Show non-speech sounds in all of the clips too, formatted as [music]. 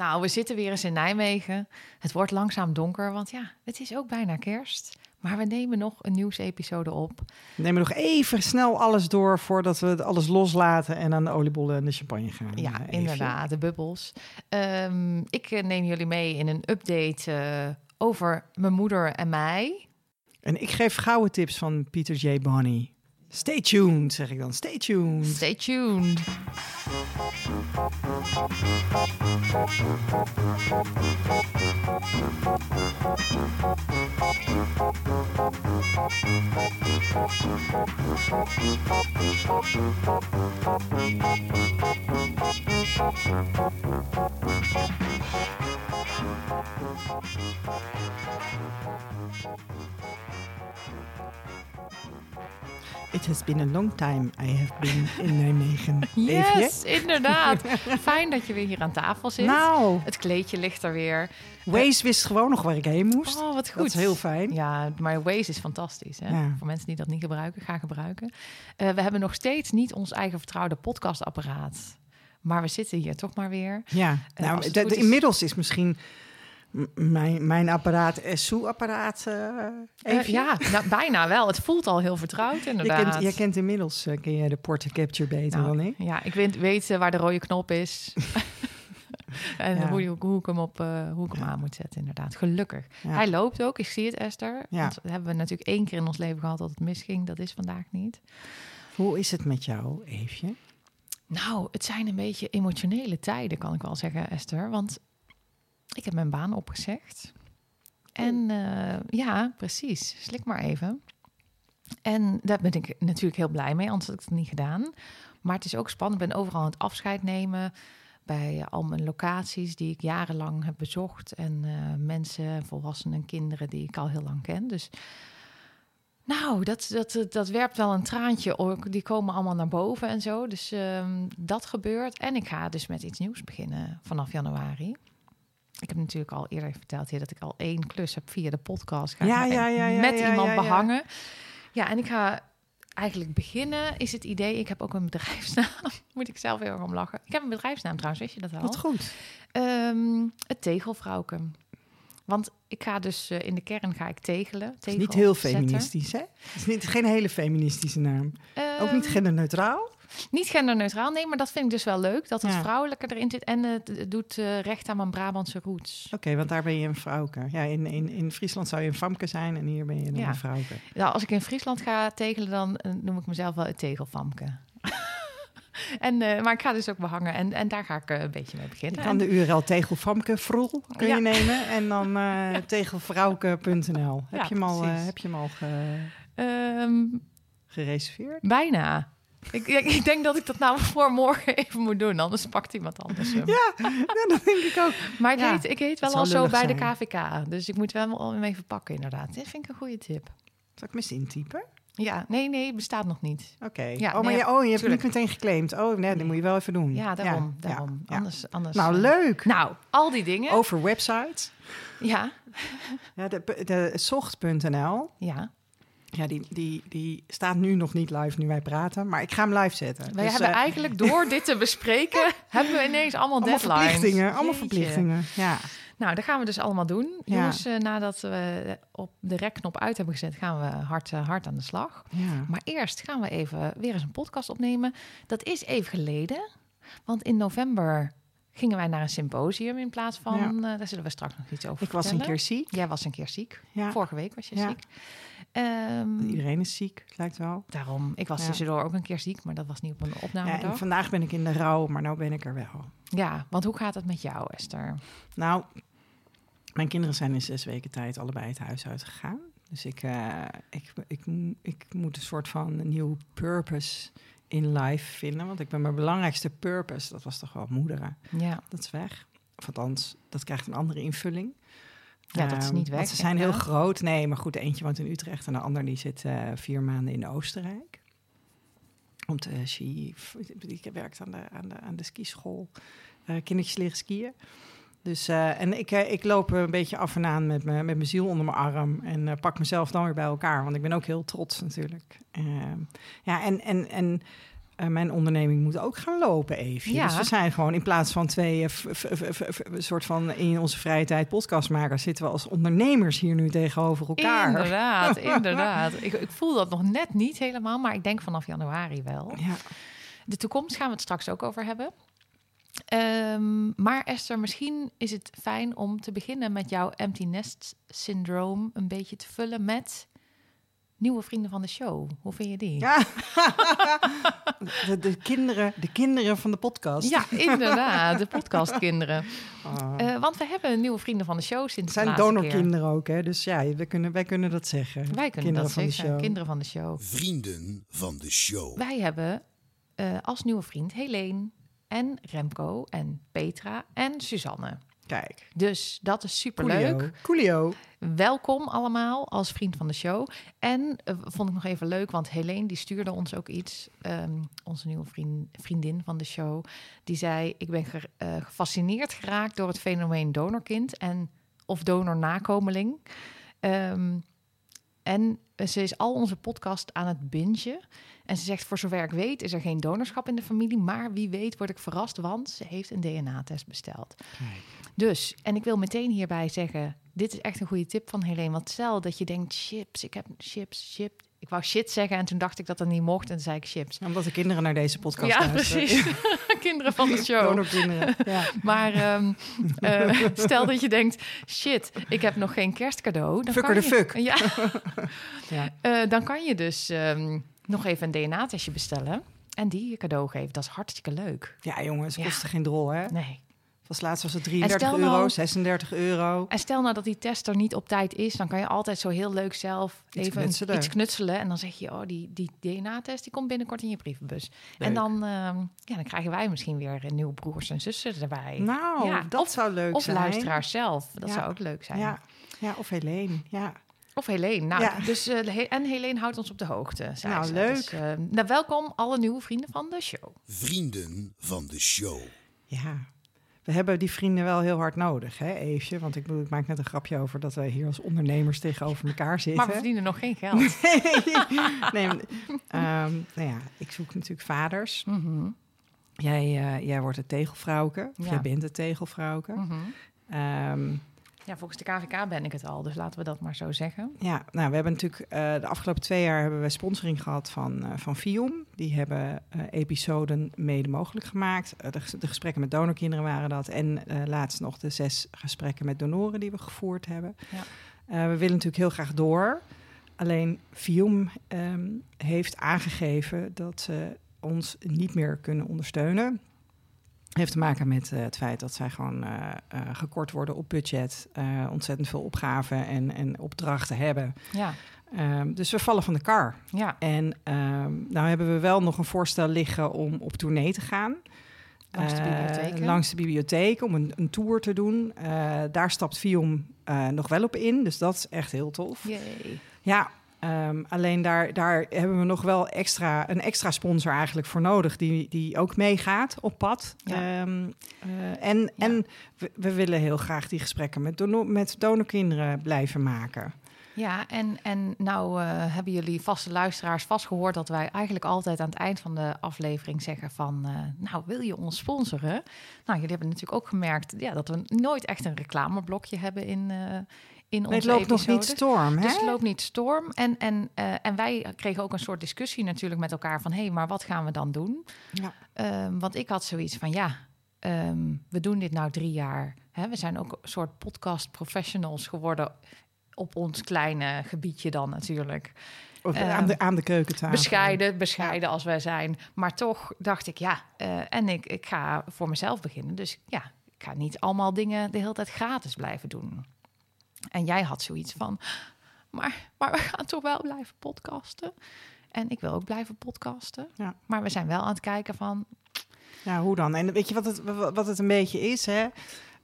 Nou, we zitten weer eens in Nijmegen. Het wordt langzaam donker, want ja, het is ook bijna kerst. Maar we nemen nog een nieuwsepisode op. We nemen nog even snel alles door voordat we het alles loslaten en aan de oliebollen en de champagne gaan. Ja, eh, inderdaad, de bubbels. Ehm, ik eh, neem jullie mee in een update eh, over mijn moeder en mij. En ik geef gouden tips van Peter J. Bonny. Stay tuned, zeg ik dan. Stay tuned. Stay tuned. It has been a long time I have been in Nijmegen. [laughs] Yes, inderdaad. Fijn dat je weer hier aan tafel zit. Nou, Het kleedje ligt er weer. Waze wist gewoon nog waar ik heen moest. Oh, wat goed. Dat is heel fijn. Ja, maar Waze is fantastisch. Hè? Ja. Voor mensen die dat niet gebruiken, ga gebruiken. Eh, we hebben nog steeds niet ons eigen vertrouwde podcastapparaat. Maar we zitten hier toch maar weer. Ja, Eh, nou, is- inmiddels is misschien mijn, mijn apparaat SU-apparaat. eh Eh, Eefje. ja, nou, bijna wel. Het voelt al heel vertrouwd, Je inderdaad. kent, jij kent inmiddels eh, ken jij de portrait capture beter Nou, dan ik. Ja, ik weet, weet eh, waar de rode knop is. [laughs] en Ja. hoe, hoe ik hem, op, eh, hoe ik hem aan moet zetten, inderdaad. Gelukkig. Ja. Hij loopt ook, ik zie het, Esther. Ja. Want dat hebben we natuurlijk één keer in ons leven gehad dat het misging. Dat is vandaag niet. Hoe is het met jou, Eefje? Nou, het zijn een beetje emotionele tijden, kan ik wel zeggen, Esther. Want ik heb mijn baan opgezegd. En eh, ja, precies. Slik maar even. En daar ben ik natuurlijk heel blij mee, anders had ik het niet gedaan. Maar het is ook spannend. Ik ben overal aan het afscheid nemen bij al mijn locaties die ik jarenlang heb bezocht. En eh, mensen, volwassenen en kinderen die ik al heel lang ken. Dus nou, dat, dat, dat werpt wel een traantje. ook. Die komen allemaal naar boven en zo. Dus ehm, dat gebeurt. En ik ga dus met iets nieuws beginnen vanaf januari. Ik heb natuurlijk al eerder verteld hier dat ik al één klus heb via de podcast. Ga Ja, ja, ja, ja, met ja, iemand behangen. Ja, en ik ga eigenlijk beginnen, is het idee. Ik heb ook een bedrijfsnaam. [laughs] Moet ik zelf heel erg om lachen. Ik heb een bedrijfsnaam trouwens, weet je dat wel? Wat goed. Ehm, het tegelvrouwke. Want ik ga dus eh, in de kern ga ik tegelen. Is niet heel zetten. feministisch, hè? Het is niet, geen hele feministische naam. Ook niet Ehm, genderneutraal. Niet genderneutraal, nee, maar dat vind ik dus wel leuk. Dat het Ja. vrouwelijker erin zit. En het doet eh, recht aan mijn Brabantse roots. Oké, want daar ben je een vrouwke. Ja, in, in, in Friesland zou je een famke zijn en hier ben je dan Ja. een vrouwke. Nou, als ik in Friesland ga tegelen, dan eh, noem ik mezelf wel het tegelfamke. [laughs] en, eh, maar ik ga dus ook behangen. En, en daar ga ik een beetje mee Je beginnen. kan de URL tegelfamke vroel kun Ja. je nemen en dan [laughs] tegelvrouwke.nl. Heb, Ja, je hem al, heb je hem al ge- gereserveerd? bijna. Ik, ik, denk dat ik dat nou voor morgen even moet doen, anders pakt iemand anders hem. Ja, ja, dat denk ik ook. Maar ik, Ja, heet, ik heet wel al zo bij de. KVK. Dus ik moet wel hem even pakken, inderdaad. Dit vind ik een goede tip. Zal ik mis intypen? Ja, nee, nee, bestaat nog niet. Oké. Ja, oh, maar nee, je, oh, je hebt tuurlijk. niet meteen geclaimd. Oh, nee, dat moet je wel even doen. Ja, daarom. ja, daarom. ja. Anders, anders. Nou, eh, leuk. Nou, al die dingen. Over websites. Ja, Ja, de, de zocht.nl. ja. Ja, die, die, die staat nu nog niet live nu wij praten. Maar ik ga hem live zetten. Wij Dus, hebben eh, eigenlijk door dit te bespreken, [laughs] hebben we ineens allemaal, allemaal deadlines. verplichtingen. Allemaal Jeetje. verplichtingen. Ja. Nou, dat gaan we dus allemaal doen. Ja. Jongens, eh, nadat we op de rekknop uit hebben gezet, gaan we hard, eh, hard aan de slag. ja. Maar eerst gaan we even weer eens een podcast opnemen. Dat is even geleden, want in november gingen wij naar een symposium in plaats van... daar zullen we straks nog iets over Ik was een keer ziek. Jij was een keer ziek. Ja. Vorige week was je Ja. ziek. Ehm, Iedereen is ziek, lijkt wel. daarom, ik was Ja. tussendoor ook een keer ziek, maar dat was niet op een Ja, opnamedag. en vandaag ben ik in de rouw, maar nou ben ik er wel. Ja, want hoe gaat het met jou, Esther? Nou, mijn kinderen zijn in zes weken tijd allebei het huis uitgegaan. Dus ik, eh, ik, ik, ik moet een soort van een nieuw purpose in life vinden. Want ik ben mijn belangrijkste purpose, dat was toch wel moederen. Ja, Dat is weg. Of althans, dat krijgt een andere invulling. Ja, dat is Ehm, niet weg, Want ze zijn heel groot. Nee, maar goed, eentje woont in Utrecht en de ander die zit eh, vier maanden in Oostenrijk. Om te ski. Ik werkt aan de, aan de, aan de skischool. Eh kindertjes leren skiën. Dus, eh, en ik, ik loop een beetje af en aan met, me, met mijn ziel onder mijn arm. En pak mezelf dan weer bij elkaar. Want ik ben ook heel trots natuurlijk. Ehm, ja, en, en, en eh, mijn onderneming moet ook gaan lopen even. Ja. Dus we zijn gewoon in plaats van twee eh, soort van in onze vrije tijd podcastmakers, zitten we als ondernemers hier nu tegenover elkaar. Inderdaad, [laughs] inderdaad. Ik, ik voel dat nog net niet helemaal, maar ik denk vanaf januari wel. Ja. De toekomst gaan we het straks ook over hebben. Ehm, maar Esther, misschien is het fijn om te beginnen met jouw empty nest syndroom een beetje te vullen met nieuwe vrienden van de show. Hoe vind je die? Ja. [laughs] de, de, kinderen, de kinderen van de podcast. Ja, inderdaad, de [laughs] podcastkinderen. Ah. Eh, want we hebben nieuwe vrienden van de show sinds het zijn laatste keer. donorkinderen ook, hè? Dus ja, wij kunnen, wij kunnen dat zeggen. Wij kunnen kinderen dat van de zeggen, show. kinderen van de show. Vrienden van de show. Wij hebben eh, als nieuwe vriend Helene en Remco en Petra en Suzanne. Kijk, Dus dat is superleuk. Coolio. Coolio. Welkom allemaal als vriend van de show. En eh, vond ik nog even leuk, want Helene die stuurde ons ook iets. ehm, onze nieuwe vriend, vriendin van de show. Die zei, ik ben ge- eh, gefascineerd geraakt door het fenomeen donorkind. En, of donornakomeling. Ehm, en ze is al onze podcast aan het bingen. En ze zegt, voor zover ik weet is er geen donorschap in de familie. Maar wie weet word ik verrast, want ze heeft een DNA-test besteld. Dus, en ik wil meteen hierbij zeggen, dit is echt een goede tip van Helene. Want stel dat je denkt, chips, ik heb chips, chip. Ik wou shit zeggen en toen dacht ik dat dat niet mocht en toen zei ik chips. Omdat de kinderen naar deze podcast Ja, luisteren. precies. [laughs] Kinderen van de [laughs] show. Donorkinderen. Ja. [laughs] Maar ehm, eh, stel dat je denkt, shit, ik heb nog geen kerstcadeau. Dan Fucker kan de je- fuck. Ja, Ja. eh, dan kan je dus ehm, nog even een DNA-testje bestellen. En die je cadeau geven. Dat is hartstikke leuk. ja, jongens, kosten geen drol, hè? Nee. Was laatst was het 33 stel euro, nou- 36 euro. En stel nou dat die test er niet op tijd is, dan kan je altijd zo heel leuk zelf Iets even knutselen. iets knutselen. En dan zeg je, oh, die, die DNA-test die komt binnenkort in je brievenbus. En dan, ehm, ja, dan krijgen wij misschien weer een nieuwe broers en zussen erbij. Nou, Ja, dat of- zou leuk of zijn. luisteraars zelf. Dat Ja. zou ook leuk zijn. Ja. ja, of Helene. Ja. Of Helene. Nou, Ja. dus, eh, He- en Helene houdt ons op de hoogte. zei Nou, ze. leuk. Dus, eh, nou, welkom alle nieuwe vrienden van de show. Vrienden van de show. ja. We hebben die vrienden wel heel hard nodig, hè, Eefje? Want ik, bedoel, ik maak net een grapje over dat wij hier als ondernemers tegenover elkaar zitten. Maar we verdienen nog geen geld. [laughs] nee, maar, ehm, nou ja, ik zoek natuurlijk vaders. Mhm, Jij, eh, jij wordt het tegelvrouwke. Of Ja. jij bent het tegelvrouwke. Ehm, Ja, volgens de KVK ben ik het al, dus laten we dat maar zo zeggen. Ja, nou, we hebben natuurlijk eh, de afgelopen twee jaar hebben we sponsoring gehad van, eh van Fium. Die hebben eh, episoden mede mogelijk gemaakt. De, de gesprekken met donorkinderen waren dat. En laatst nog de zes gesprekken met donoren die we gevoerd hebben. Ja. We willen natuurlijk heel graag door. Alleen Fium ehm, heeft aangegeven dat ze ons niet meer kunnen ondersteunen. Heeft te maken met eh, het feit dat zij gewoon eh, eh, gekort worden op budget, ontzettend veel opgaven en, en opdrachten hebben. Ja, Ehm, dus we vallen van de kar. ja. En ehm, nou hebben we wel nog een voorstel liggen om op tournee te gaan. Langs de bibliotheken. langs de bibliotheek, om een, een tour te doen. Daar stapt eh, nog wel op in, dus dat is echt heel tof. Yay. Ja, ehm, alleen daar, daar hebben we nog wel extra, een extra sponsor eigenlijk voor nodig... die, die ook meegaat op pad. Ja. Ehm, eh, en en we, we willen heel graag die gesprekken met, dono met donorkinderen blijven maken. Ja, en, en nou eh, hebben jullie vaste luisteraars vast gehoord dat wij eigenlijk altijd aan het eind van de aflevering zeggen van, eh, nou wil je ons sponsoren? Nou, jullie hebben natuurlijk ook gemerkt ja, dat we nooit echt een reclameblokje hebben in, in onze Nee, het loopt nog niet storm, hè? Dus het loopt niet storm. En, en, eh, en wij kregen ook een soort discussie natuurlijk met elkaar van... hé, hey, maar wat gaan we dan doen? Ja. Ehm, want ik had zoiets van, ja, ehm, we doen dit nou drie jaar. Hè? We zijn ook een soort podcast professionals geworden... op ons kleine gebiedje dan natuurlijk. Of Ehm, aan, de, aan de keukentafel. Bescheiden, bescheiden als wij zijn. Maar toch dacht ik, ja, eh, en ik, ik ga voor mezelf beginnen. Dus ja, ik ga niet allemaal dingen de hele tijd gratis blijven doen. En jij had zoiets van, maar, maar we gaan toch wel blijven podcasten. En ik wil ook blijven podcasten. Ja. Maar we zijn wel aan het kijken van, Ja, hoe dan? En weet je wat het, wat het een beetje is, hè?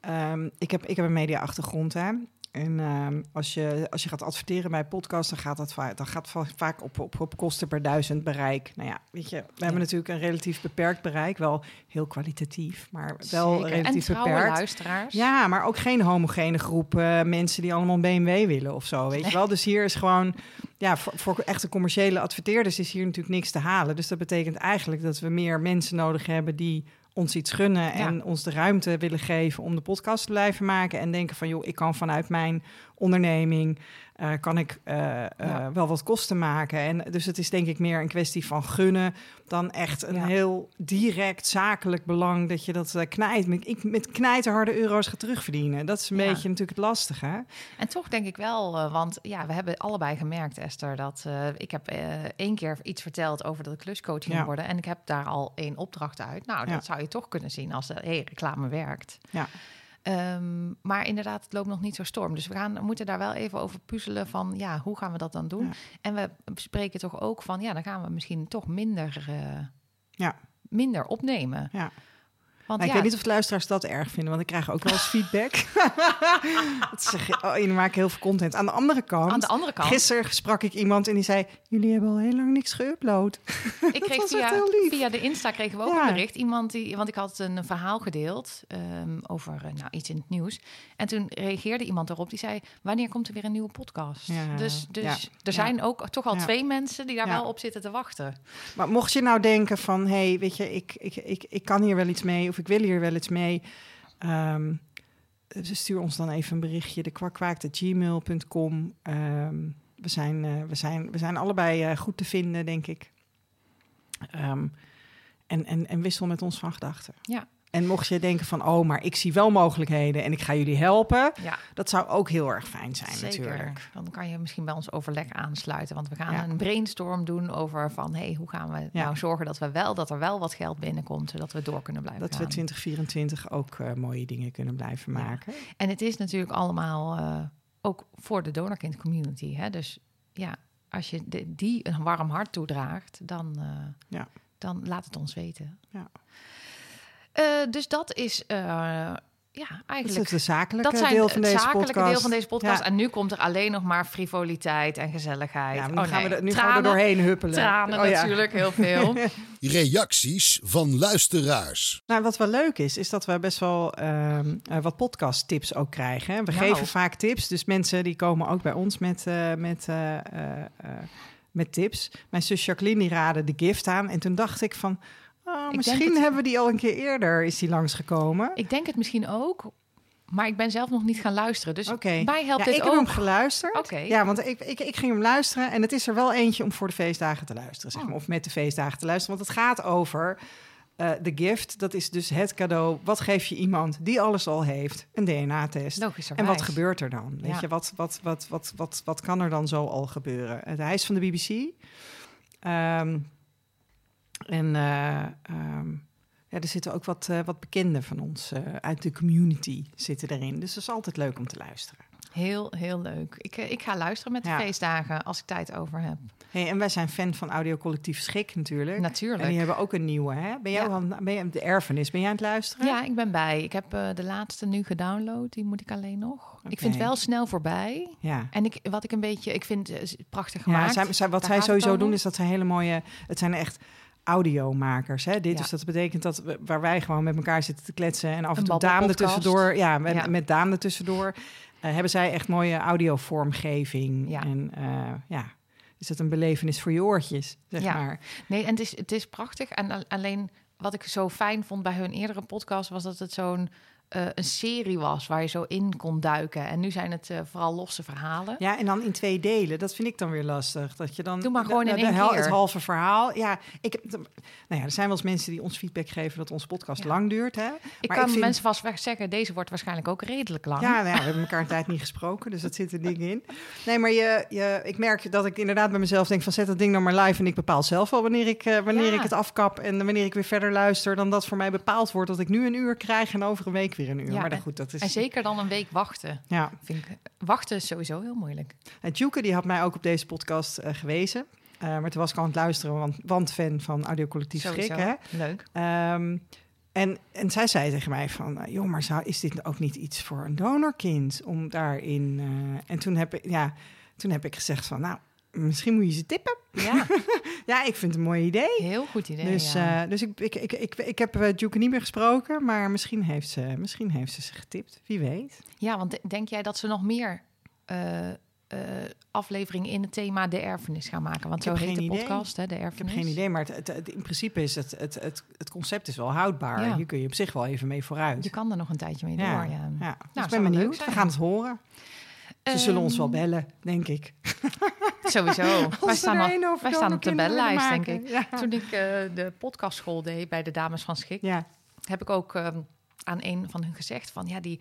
Ehm, ik, heb, ik heb een media-achtergrond, hè? En ehm, als, je, als je gaat adverteren bij podcasts, dan gaat dat va- dan gaat va- vaak op, op, op kosten per duizend bereik. Nou ja, weet je, we hebben natuurlijk een relatief beperkt bereik. Wel heel kwalitatief, maar wel zeker. relatief beperkt. luisteraars. Ja, maar ook geen homogene groep eh, mensen die allemaal een BMW willen of zo, weet je wel. Dus hier is gewoon, ja, voor, voor echte commerciële adverteerders is hier natuurlijk niks te halen. Dus dat betekent eigenlijk dat we meer mensen nodig hebben die ons iets gunnen en ons de ruimte willen geven om de podcast te blijven maken. En denken van, joh, ik kan vanuit mijn onderneming uh, kan ik uh, ja. wel wat kosten maken. En dus het is denk ik meer een kwestie van gunnen dan echt een ja. heel direct zakelijk belang dat je dat uh, knijt met, met knijterharde euro's gaat terugverdienen. Dat is een ja. beetje natuurlijk het lastige. En toch denk ik wel, want ja, we hebben allebei gemerkt, Esther, dat ik heb één keer iets verteld over dat ik kluscoach ging worden en ik heb daar al één opdracht uit. Nou, dat zou je toch kunnen zien als hey, reclame werkt. Ja. Um, maar inderdaad, het loopt nog niet zo storm. Dus we gaan, moeten daar wel even over puzzelen van, ja, hoe gaan we dat dan doen? Ja. En we spreken toch ook van, ja, dan gaan we misschien toch minder, uh, ja. minder opnemen. Ja. Want nou, ja, ik weet niet of de luisteraars dat erg vinden, want ik krijg ook wel eens [laughs] feedback. [laughs] dat zeg, oh, jullie maken heel veel content. Aan de andere kant, Aan de andere kant. gisteren sprak ik iemand en die zei: Jullie hebben al heel lang niks geüpload. Ik kreeg [laughs] via, via de Insta kregen we ook ja. een bericht. Iemand die, want ik had een verhaal gedeeld um, over uh, nou, iets in het nieuws. En toen reageerde iemand erop die zei: Wanneer komt er weer een nieuwe podcast? Ja, dus dus er zijn ook toch al twee mensen die daar wel op zitten te wachten. Maar mocht je nou denken: van, hé, hey, weet je, ik, ik, ik, ik kan hier wel iets mee of ik wil hier wel iets mee. Um, stuur ons dan even een berichtje, de kwakkwaak.gmail.com. Um, we, zijn, uh, we, zijn, we zijn allebei uh, goed te vinden, denk ik. Um, en, en, en wissel met ons van gedachten. Ja. En mocht je denken van, oh, maar ik zie wel mogelijkheden en ik ga jullie helpen. Ja. Dat zou ook heel erg fijn zijn Zeker. natuurlijk. Dan kan je misschien bij ons overleg aansluiten. Want we gaan ja. een brainstorm doen over van, hey, hoe gaan we ja. nou zorgen dat we wel, dat er wel wat geld binnenkomt, zodat we door kunnen blijven Dat gaan. we 2024 ook uh, mooie dingen kunnen blijven maken. En het is natuurlijk allemaal uh, ook voor de donorkind community. Hè? Dus ja, als je de, die een warm hart toedraagt, dan, uh, ja. dan laat het ons weten. Ja. Uh, dus dat is uh, ja, eigenlijk... Dat is de zakelijke dat zijn deel van het deze zakelijke podcast. deel van deze podcast. Ja. En nu komt er alleen nog maar frivoliteit en gezelligheid. Ja, nu, oh, gaan, nee. we er, nu tranen, gaan we er doorheen huppelen. Tranen oh, ja. natuurlijk, heel veel. [laughs] Reacties van luisteraars. Nou, wat wel leuk is, is dat we best wel um, uh, wat podcast tips ook krijgen. Hè? We Nou. geven vaak tips, dus mensen die komen ook bij ons met... Uh, met uh, met tips. Mijn zus Jacqueline die raadde de gift aan. En toen dacht ik van, oh, Ik misschien het- hebben we die al een keer eerder is die langsgekomen. Ik denk het misschien ook, maar ik ben zelf nog niet gaan luisteren. Dus Oké. mij helpt ja, dit ik heb ook. hem geluisterd. Ja, want ik, ik, ik ging hem luisteren en het is er wel eentje om voor de feestdagen te luisteren, zeg Oh. maar, of met de feestdagen te luisteren. Want het gaat over eh, de gift. Dat is dus het cadeau. Wat geef je iemand die alles al heeft? Een DNA-test. En wat gebeurt er dan? Weet Ja. je, wat, wat, wat, wat, wat, wat kan er dan zo al gebeuren? Het hij is van de BBC. Ehm, en eh, ehm, ja, er zitten ook wat, eh, wat bekenden van ons eh, uit de community zitten erin. Dus dat is altijd leuk om te luisteren. Heel, heel leuk. Ik, ik ga luisteren met de Ja. feestdagen als ik tijd over heb. Hey, en wij zijn fan van Audiocollectief Schik natuurlijk. Natuurlijk. En die hebben ook een nieuwe, hè? Ben jij Ja. aan, ben de erfenis, ben jij aan het luisteren? Ja, ik ben bij. Ik heb de laatste nu gedownload. Die moet ik alleen nog. Ik vind het wel snel voorbij. Ja. En ik, wat ik een beetje, ik vind is prachtig Ja, gemaakt. zij, zij- wat Daar zij het sowieso doen is dat ze hele mooie... Het zijn echt audiomakers, hè? Dit, Ja. Dus dat betekent dat we, waar wij gewoon met elkaar zitten te kletsen... en af en toe Daan tussendoor... Ja, met, Ja. met Daan er tussendoor... eh, hebben zij echt mooie audiovormgeving. Ja. En eh, ja, is het een belevenis voor je oortjes, zeg Ja. maar. Nee, en het is, het is prachtig. En al- alleen wat ik zo fijn vond bij hun eerdere podcast was dat het zo'n eh, een serie was waar je zo in kon duiken. En nu zijn het eh, vooral losse verhalen. Ja, en dan in twee delen. Dat vind ik dan weer lastig. Dat je dan Doe maar gewoon de- in de één hel- keer. Het halve verhaal. Ja, ik heb, nou ja, er zijn wel eens mensen die ons feedback geven dat onze podcast Ja. lang duurt. Hè? Ik Maar kan ik vind- mensen vast weg zeggen, deze wordt waarschijnlijk ook redelijk lang. Ja, nou ja, we hebben elkaar een tijd niet gesproken, dus dat zit er ding in. Nee, maar je, je, ik merk dat ik inderdaad bij mezelf denk van zet dat ding nou maar live en ik bepaal zelf wel wanneer ik, eh, wanneer Ja. ik het afkap en wanneer ik weer verder luister dan dat voor mij bepaald wordt dat ik nu een uur krijg en over een week weer een uur. Ja, maar dan goed, dat is... En zeker dan een week wachten. Ja, Vind ik, wachten is sowieso heel moeilijk. en Tjoeke die had mij ook op deze podcast eh, gewezen. Eh, maar toen was ik aan het luisteren, want, want fan van Audiocollectief Schrik, Sowieso. hè? Leuk. Ehm, en, en zij zei tegen mij van, eh, joh, maar zou, is dit ook niet iets voor een donorkind om daarin... en toen heb, ik, ja, toen heb ik gezegd van, nou, misschien moet je ze tippen. Ja, [laughs] Ja, ik vind het een mooi idee. heel goed idee. dus ja. eh, dus ik, ik, ik, ik, ik heb uh, Juke niet meer gesproken, maar misschien heeft, ze, misschien heeft ze ze getipt. Wie weet. ja, want de- denk jij dat ze nog meer eh, eh, aflevering in het thema de erfenis gaan maken. Want zo heet de podcast, hè, de Ik heb erfenis. geen idee, maar het, het- het- in principe is het, het, het, het concept is wel houdbaar. Ja. Hier kun je op zich wel even mee vooruit. Je kan er nog een tijdje mee Ja. door, ja. Ja, dus zou ik ben benieuwd. We gaan het horen. Ze zullen ons wel bellen, denk ik. [laughs] Sowieso. wij staan, al, wij staan op de bellenlijst, denk ik. Ja. Toen ik eh, de podcastschool deed bij de dames van Schik, ja. heb ik ook ehm, aan een van hun gezegd van ja, die,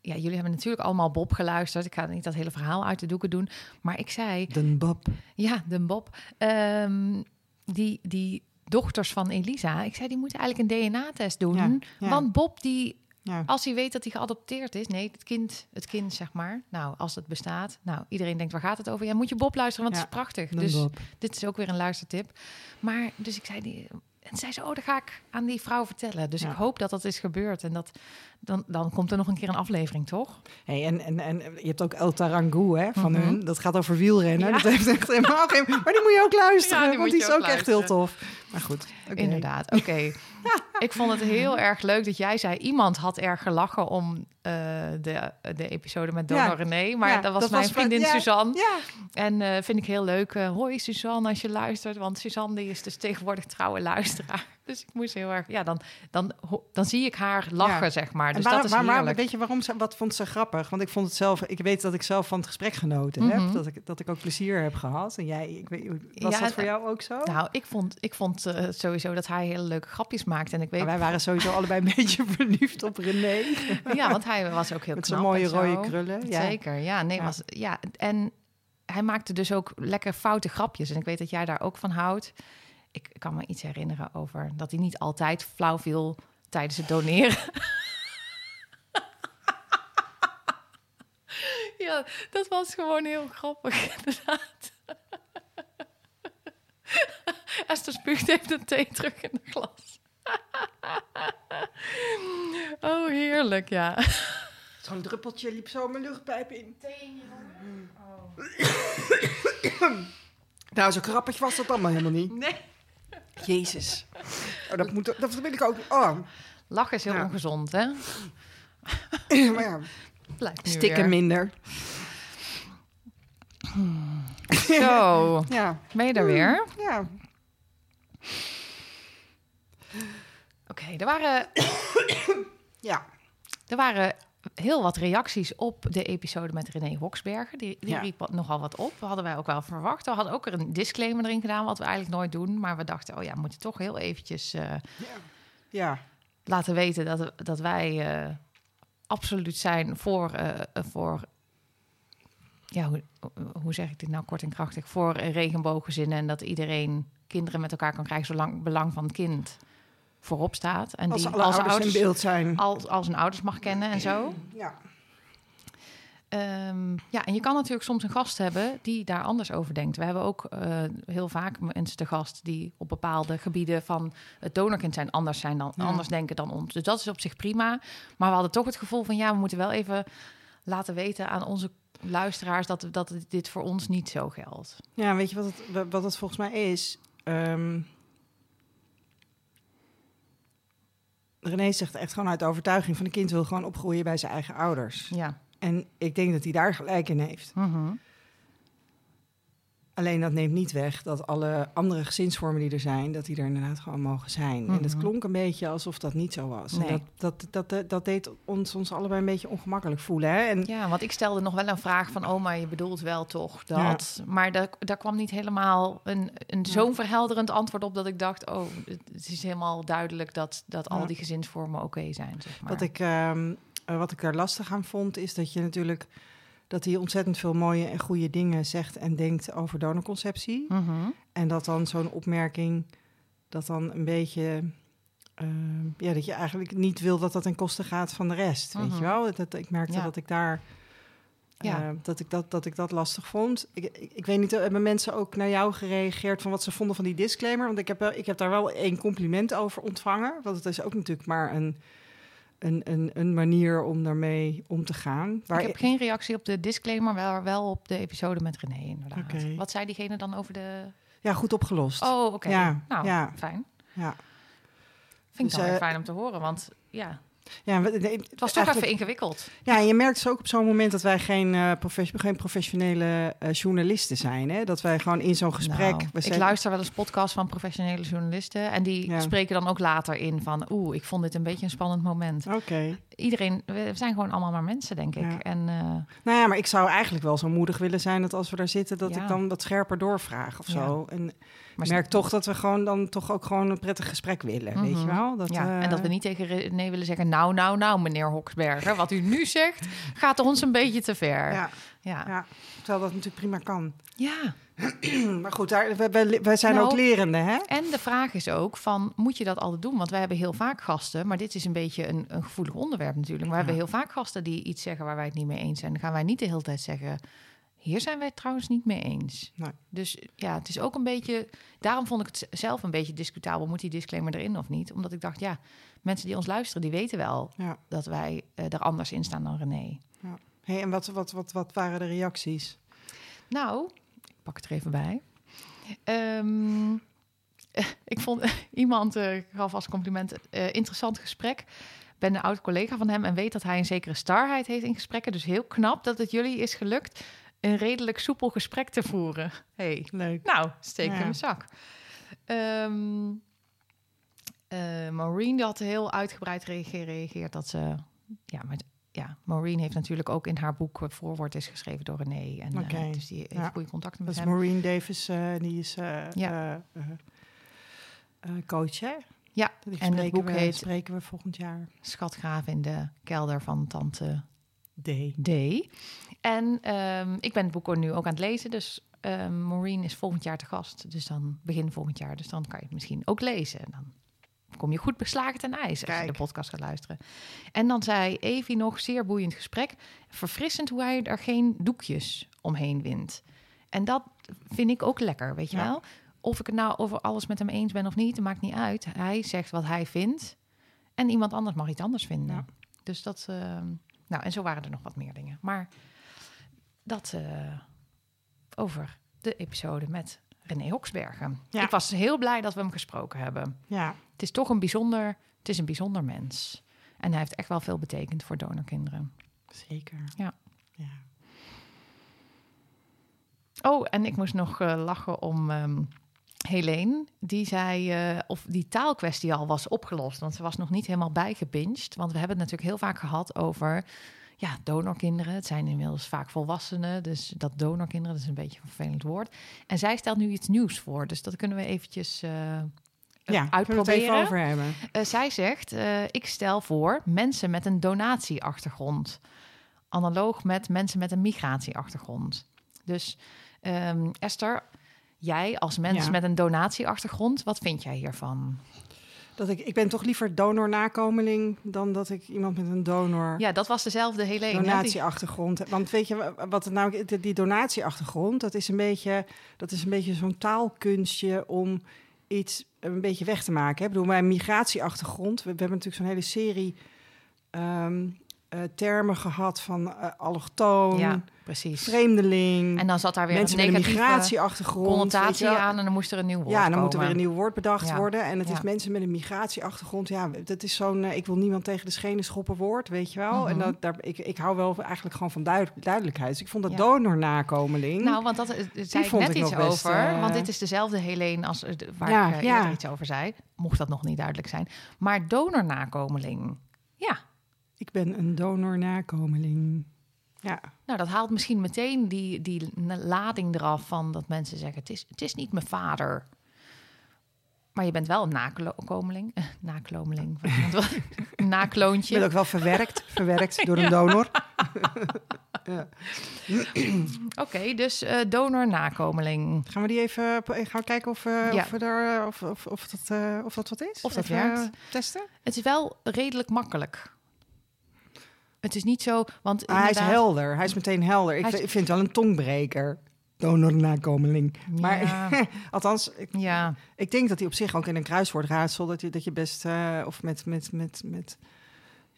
ja, jullie hebben natuurlijk allemaal Bob geluisterd. Ik ga niet dat hele verhaal uit de doeken doen, maar ik zei Den Bob. ja, de Bob, ehm, die die dochters van Elisa, ik zei die moeten eigenlijk een DNA-test doen, Ja, ja. want Bob die Ja. als hij weet dat hij geadopteerd is, nee, het kind, het kind zeg maar. Nou, als het bestaat, nou, iedereen denkt waar gaat het over? Ja, moet je Bob luisteren, want Ja, het is prachtig. Dus Bob. dit is ook weer een luistertip. Maar dus ik zei die. En zei ze, oh, dat ga ik aan die vrouw vertellen. Dus Ja. ik hoop dat dat is gebeurd. En dat, dan, dan komt er nog een keer een aflevering, toch? Hey, en, en, en je hebt ook El Tarangu hè, van Mhm. hun. Dat gaat over wielrennen. Ja. Dat heeft echt helemaal geen... Maar die moet je ook luisteren, Ja, die want die is ook ook echt heel tof. Maar goed. Inderdaad, oké. [laughs] ik vond het heel erg leuk dat jij zei... iemand had erg gelachen om eh, de, de episode met Donor Ja. René. Maar Ja, dat was dat mijn was- vriendin ja. Suzanne. Ja, En eh, vind ik heel leuk. eh, hoi Suzanne, als je luistert. Want Suzanne die is dus tegenwoordig trouwe luisteraar. Dus ik moest heel erg... Ja, dan, dan, dan zie ik haar lachen, Ja. zeg maar. En Dus waar- dat is waar- waar- heerlijk. weet je waarom ze, wat vond ze grappig? Want ik vond het zelf, ik weet dat ik zelf van het gesprek genoten heb. Mhm. Dat ik, dat ik ook plezier heb gehad. En jij, ik weet, was Ja, dat voor jou ook zo? Nou, ik vond, ik vond eh, sowieso dat hij hele leuke grapjes maakte. En ik weet... Maar wij waren sowieso allebei een [laughs] beetje verliefd op René. [laughs] Ja, want hij was ook heel Met knap zijn mooie en zo. rode krullen. Ja. Zeker, ja. Nee, Ja. Was, ja. En hij maakte dus ook lekker foute grapjes. En ik weet dat jij daar ook van houdt. Ik kan me iets herinneren over dat hij niet altijd flauw viel tijdens het doneren. [laughs] ja, dat was gewoon heel grappig, [laughs] inderdaad. Esther spuugt even de thee terug in het glas. [laughs] oh, heerlijk, ja. Zo'n druppeltje liep zo mijn luchtpijp in. [coughs] Nou, zo grappig was dat allemaal helemaal niet. Nee. Jezus. Oh, dat, moet, dat wil ik ook. Oh, Lachen is heel Ja. ongezond, hè? [laughs] maar ja, Blijkt stikken weer. minder. Zo, [laughs] Ja, ben je er weer? ja. Oké, er, waren, Ja, er waren heel wat reacties op de episode met René Hoksberger. Die, die Ja. riep nogal wat op. Hadden wij ook wel verwacht. We hadden ook er een disclaimer erin gedaan, wat we eigenlijk nooit doen. Maar we dachten, oh ja, we moeten toch heel eventjes eh, ja. laten weten dat, dat wij eh, absoluut zijn voor, eh, voor ja, hoe, hoe zeg ik dit nou kort en krachtig, voor regenbooggezinnen en dat iedereen kinderen met elkaar kan krijgen zolang belang van het kind voorop staat. En Als die alle ouders, in beeld zijn. als, als een ouders mag kennen en zo. Ja. Ehm, ja, en je kan natuurlijk soms een gast hebben die daar anders over denkt. We hebben ook eh, heel vaak mensen te gast die op bepaalde gebieden van het donorkind zijn anders zijn dan Ja. anders denken dan ons. Dus dat is op zich prima. Maar we hadden toch het gevoel van ja, we moeten wel even laten weten aan onze luisteraars dat, dat dit voor ons niet zo geldt. ja, weet je wat het, wat het volgens mij is? Ehm René zegt echt gewoon uit overtuiging van een kind wil gewoon opgroeien bij zijn eigen ouders. Ja. En ik denk dat hij daar gelijk in heeft. Mhm. Alleen dat neemt niet weg dat alle andere gezinsvormen die er zijn, dat die er inderdaad gewoon mogen zijn. En het Mhm. klonk een beetje alsof dat niet zo was. Nee. En dat, dat, dat, dat, deed ons, ons allebei een beetje ongemakkelijk voelen. Hè? En Ja, want ik stelde nog wel een vraag van... oh, maar je bedoelt wel toch dat... Maar daar, daar kwam niet helemaal een, een zo'n verhelderend antwoord op... dat ik dacht, oh, het, is helemaal duidelijk... dat, dat al die gezinsvormen oké zijn, zeg maar. Wat ik, ehm, eh, wat ik er lastig aan vond, is dat je natuurlijk dat hij ontzettend veel mooie en goede dingen zegt en denkt over donorconceptie. Mhm. En dat dan zo'n opmerking, dat dan een beetje, ehm, ja, dat je eigenlijk niet wil dat dat ten koste gaat van de rest. Weet Mhm. je wel? Dat, ik merkte Ja. dat ik daar. Ja. eh, dat, ik dat, dat ik dat lastig vond. Ik, ik, ik weet niet, eh, hebben mensen ook naar jou gereageerd van wat ze vonden van die disclaimer? Want ik heb, wel- ik heb daar wel één compliment over ontvangen. Want het is ook natuurlijk maar een, een, een, een manier om daarmee om te gaan. Waar Ik heb geen reactie op de disclaimer, wel, wel op de episode met René, inderdaad. Wat zei diegene dan over de... Ja, goed opgelost. Oh, oké. Ja, nou, ja. fijn. Ja. Vind ik Dus, weer eh, fijn om te horen, want ja... Ja, we- nee, Het was toch eigenlijk- even ingewikkeld. Ja, en je merkt dus ook op zo'n moment dat wij geen, eh, profes- geen professionele eh, journalisten zijn. Hè? Dat wij gewoon in zo'n gesprek... Nou, we ik zijn- luister wel eens podcasts van professionele journalisten. En die Ja. spreken dan ook later in van... oeh, ik vond dit een beetje een spannend moment. Oké. Iedereen, we zijn gewoon allemaal maar mensen, denk ik. Ja. En eh, Nou ja, maar ik zou eigenlijk wel zo moedig willen zijn dat als we daar zitten, dat Ja. ik dan wat scherper doorvraag of zo. En maar ik merk toch dat we gewoon dan toch ook gewoon een prettig gesprek willen, weet je Mhm. wel? Dat, ja, en dat we niet tegen René willen zeggen... nou, nou, nou, meneer Hoksberger, wat u nu zegt... gaat ons een beetje te ver. Ja, ja. ja, terwijl dat natuurlijk prima kan. ja. [clears throat] Maar goed, daar, wij zijn Nou, ook lerende, hè? En de vraag is ook van, moet je dat altijd doen? Want wij hebben heel vaak gasten, maar dit is een beetje een, een gevoelig onderwerp natuurlijk. Maar we hebben heel vaak gasten die iets zeggen waar wij het niet mee eens zijn. Dan gaan wij niet de hele tijd zeggen, hier zijn wij het trouwens niet mee eens. Nee. Dus ja, het is ook een beetje, daarom vond ik het zelf een beetje discutabel. Moet die disclaimer erin of niet? Omdat ik dacht, ja, mensen die ons luisteren, die weten wel Ja. dat wij eh, er anders in staan dan René. Hey, en wat, wat, wat, wat waren de reacties? Nou, ik pak het er even bij. Ehm, [laughs] ik vond [laughs] iemand eh, gaf als compliment eh, interessant gesprek. Ik ben een oud collega van hem en weet dat hij een zekere starheid heeft in gesprekken. Dus heel knap dat het jullie is gelukt een redelijk soepel gesprek te voeren. Hey, Leuk. nou, steek Ja. in mijn zak. Ehm eh, Maureen had heel uitgebreid reage- gereageerd dat ze... Ja, met, ja, Maureen heeft natuurlijk ook in haar boek... eh, voorwoord is geschreven door René. En, eh, Oké. dus die heeft Ja. goede contacten Dat met is hem. Maureen Davis, die is Ja. coach, hè? Ja, Die en het boek we, heet spreken we volgend jaar. Schatgraven in de kelder van tante D. D. En ehm, ik ben het boek nu ook aan het lezen. Dus ehm Maureen is volgend jaar te gast. Dus dan begin volgend jaar. Dus dan kan je het misschien ook lezen. En dan kom je goed beslagen ten ijs als je de podcast gaat luisteren. En dan zei Evie nog, zeer boeiend gesprek. Verfrissend hoe hij er geen doekjes omheen wint. En dat vind ik ook lekker, weet je Ja. wel? Of ik het nou over alles met hem eens ben of niet, maakt niet uit. Hij zegt wat hij vindt. En iemand anders mag iets anders vinden. Ja. Dus dat... ehm, nou, en zo waren er nog wat meer dingen. Maar dat eh, over de episode met René Hoksbergen. Ja. Ik was heel blij dat we hem gesproken hebben. Ja, Het is toch een bijzonder, het is een bijzonder mens. En hij heeft echt wel veel betekend voor donorkinderen. zeker. Ja. ja. Oh, en ik moest nog eh, lachen om ehm Helene. Die zei eh, of die taalkwestie al was opgelost. Want ze was nog niet helemaal bijgebinged. Want we hebben het natuurlijk heel vaak gehad over... Ja, donorkinderen. Het zijn inmiddels vaak volwassenen. Dus dat donorkinderen, dat is een beetje een vervelend woord. En zij stelt nu iets nieuws voor. Dus dat kunnen we eventjes eh, Ja, uitproberen. even over hebben. Eh, zij zegt, eh, ik stel voor mensen met een donatieachtergrond. Analoog met mensen met een migratieachtergrond. Dus ehm, Esther, jij als mens Ja. met een donatieachtergrond, wat vind jij hiervan? Dat ik, ik ben toch liever donor-nakomeling dan dat ik iemand met een donor... Ja, dat was dezelfde Helene. hè, die- donatieachtergrond. Want weet je wa- wat het nou die- donatieachtergrond, dat is een beetje, dat is een beetje zo'n taalkunstje om iets een beetje weg te maken. Ik bedoel, mijn migratieachtergrond, we, we hebben natuurlijk zo'n hele serie ehm, eh, termen gehad van eh, allochtoon, Ja, precies. vreemdeling, En dan zat daar weer mensen een met een negatieve migratieachtergrond. connotatie aan en dan moest er een nieuw woord Ja, dan moet er weer een nieuw woord bedacht Ja. worden. En het is mensen met een migratieachtergrond. Ja, dat is zo'n... eh, ik wil niemand tegen de schenen schoppen woord, weet je wel. En Mhm. dat, daar, ik, ik hou wel eigenlijk gewoon van duid- duidelijkheid. Dus ik vond dat Ja. donor-nakomeling... Nou, want dat zei ik net ik iets best, over. Want dit is dezelfde Helene als waar Ja, ik iets over zei. Mocht dat nog niet duidelijk zijn. Maar donornakomeling. Ja, ik ben een donor-nakomeling. Ja, nou dat haalt misschien meteen die, die lading eraf van dat mensen zeggen... het is, het is niet mijn vader. Maar je bent wel een nakomeling. Eh, nakomeling. [laughs] nakloontje. ook wel verwerkt, verwerkt door een [laughs] donor. [laughs] [clears throat] Oké, dus eh donor-nakomeling. Gaan we die even gaan we kijken of, eh, Ja. of, we daar, of, of, of, dat, of dat wat is? Of dat Even, werkt. testen? Het is wel redelijk makkelijk. Het is niet zo... Want Ah, hij is helder. Hij is meteen helder. Ik, is- vind- ik vind het wel een tongbreker. Donor-nakomeling. Maar Ja, [laughs] althans, ik, ja. Ik denk dat hij op zich ook in een kruiswoordraadsel dat je, dat je best eh, of met met met met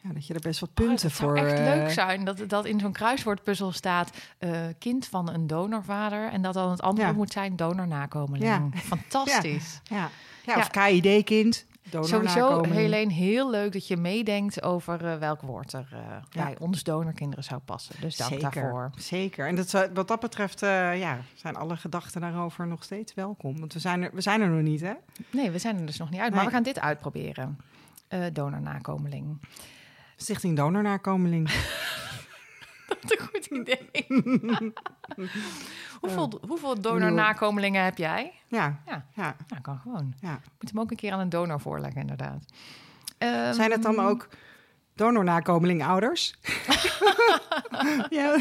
ja, dat je er best wat Oh, punten het voor. zou echt eh, leuk zijn dat, dat in zo'n kruiswoordpuzzel staat... eh, kind van een donorvader... en dat dan het antwoord Ja. moet zijn donornakomeling. Ja. Fantastisch. Ja. Ja, Ja. of KID-kind. Sowieso, donornakomeling. Helene, heel leuk dat je meedenkt over eh, welk woord er eh, bij ons donorkinderen zou passen. Dus dank Zeker, daarvoor. zeker. En dat, wat dat betreft eh, ja, zijn alle gedachten daarover nog steeds welkom. Want we zijn er, we zijn er nog niet, hè? Nee, we zijn er dus nog niet uit, maar Nee. we gaan dit uitproberen. Donornakomeling. Stichting Donornakomeling. [laughs] Een goed idee. [laughs] hoeveel, hoeveel donornakomelingen heb jij? Ja, Ja. ja, Nou, kan gewoon. ja. Moet hem ook een keer aan een donor voorleggen, inderdaad. Ehm, Zijn het dan ook donornakomeling-ouders? [laughs] ja,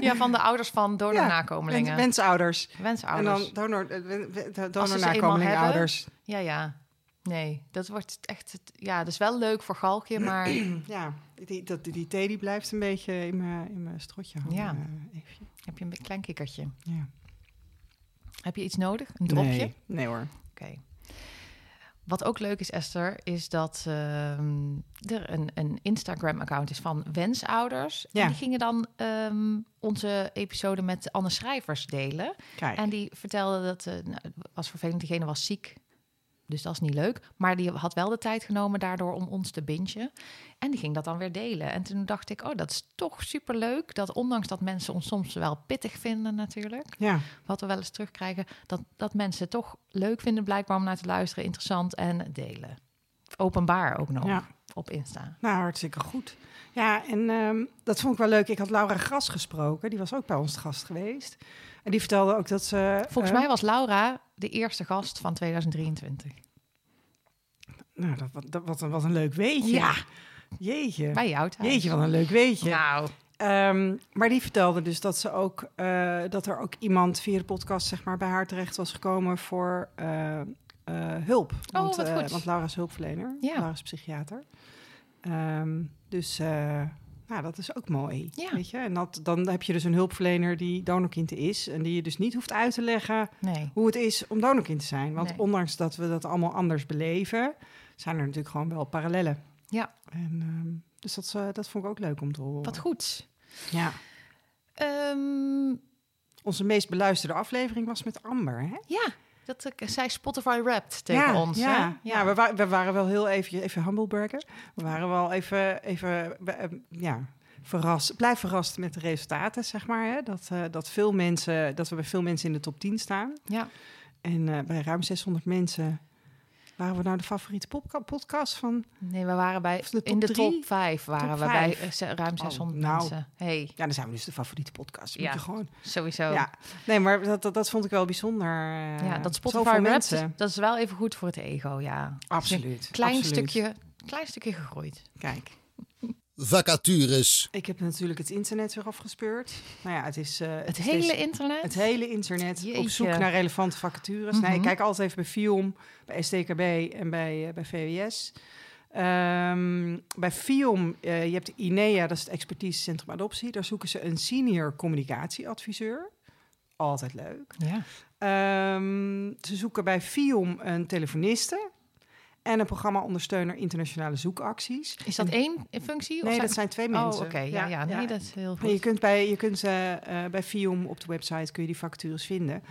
Ja, van de ouders van donornakomelingen. wens- wensouders. En Wensouders. dan donor, eh, donornakomeling-ouders. Ja, ja. Nee, dat wordt echt... Ja, dat is wel leuk voor Galkje, maar... [clears throat] Ja, die, dat, die thee die blijft een beetje in mijn, in mijn strotje hangen. Ja. eh, heb je een klein kikkertje. Ja. Heb je iets nodig? Een dropje? Nee, nee hoor. Oké. Wat ook leuk is, Esther, is dat ehm, er een, een Instagram-account is van wensouders. Ja. En die gingen dan ehm, onze episode met Anne Schrijvers delen. Kijk. En die vertelde dat, eh nou, was vervelend, diegene was ziek. Dus dat is niet leuk. Maar die had wel de tijd genomen daardoor om ons te bingen. En die ging dat dan weer delen. En toen dacht ik, oh, dat is toch superleuk. Dat ondanks dat mensen ons soms wel pittig vinden natuurlijk. ja, Wat we wel eens terugkrijgen. Dat, dat mensen het toch leuk vinden blijkbaar om naar te luisteren. Interessant en delen. Openbaar ook nog ja. op Insta. Nou, hartstikke goed. Ja, en ehm, dat vond ik wel leuk. Ik had Laura Gras gesproken. Die was ook bij ons te gast geweest. En die vertelde ook dat ze... Volgens eh, mij was Laura de eerste gast van 2023. Nou, dat, wat, dat, wat, een, wat een leuk weetje. Ja. Jeetje. Bij jou thuis. Jeetje, wat een leuk weetje. Nou, Ehm, maar die vertelde dus dat, ze ook, eh, dat er ook iemand via de podcast zeg maar, bij haar terecht was gekomen voor eh, eh, hulp. Want, wat eh, goed. want Laura is hulpverlener. Ja. Laura is psychiater. Ehm, dus eh, nou, dat is ook mooi. Ja. Weet je? En dat, dan heb je dus een hulpverlener die donorkind is. En die je dus niet hoeft uit te leggen nee. hoe het is om donorkind te zijn. Want Nee. ondanks dat we dat allemaal anders beleven, zijn er natuurlijk gewoon wel parallellen. Ja. En, ehm, dus dat, eh, dat vond ik ook leuk om te horen. Wat goed. Ja. Ehm, Onze meest beluisterde aflevering was met Amber, hè? ja, dat ik zei Spotify Wrapped tegen ja, ons. Ja, hè? ja. we, wa- we waren wel heel even, even humbleburger. We waren wel even, even eh, ja, verrast, blij verrast met de resultaten, zeg maar. Hè? Dat, eh, dat, veel mensen, dat we bij veel mensen in de top 10 staan. ja. En eh, bij ruim 600 mensen waren we nou de favoriete podcast van... Nee, we waren bij de in de drie? top 5 waren Top we vijf. bij eh, ruim 600 nou. mensen. Hey, Ja, dan zijn we dus de favoriete podcast. Moet Ja. je gewoon... sowieso. Ja, nee, maar dat, dat, dat vond ik wel bijzonder. eh, Ja, dat Spotify mensen. dat is wel even goed voor het ego, ja. Absoluut. Klein absoluut. stukje, klein stukje gegroeid. Kijk. Vacatures. Ik heb natuurlijk het internet weer afgespeurd. Nou ja, het is... eh, Het hele internet. Het hele internet op zoek naar relevante vacatures. Nee, Mhm. ik kijk altijd even bij FIOM, bij STKB en bij, eh, bij VWS. Ehm, bij FIOM, eh, je hebt INEA, dat is het expertisecentrum adoptie. Daar zoeken ze een senior communicatieadviseur. Altijd leuk. Ja. Ehm, ze zoeken bij FIOM een telefoniste en een programma-ondersteuner internationale zoekacties. Is dat En- één functie? of Nee, zijn- dat zijn twee mensen. Oh, oké. Ja, ja, nee, dat is heel en je goed. kunt bij, je kunt, eh, bij FIOM op de website kun je die vacatures vinden.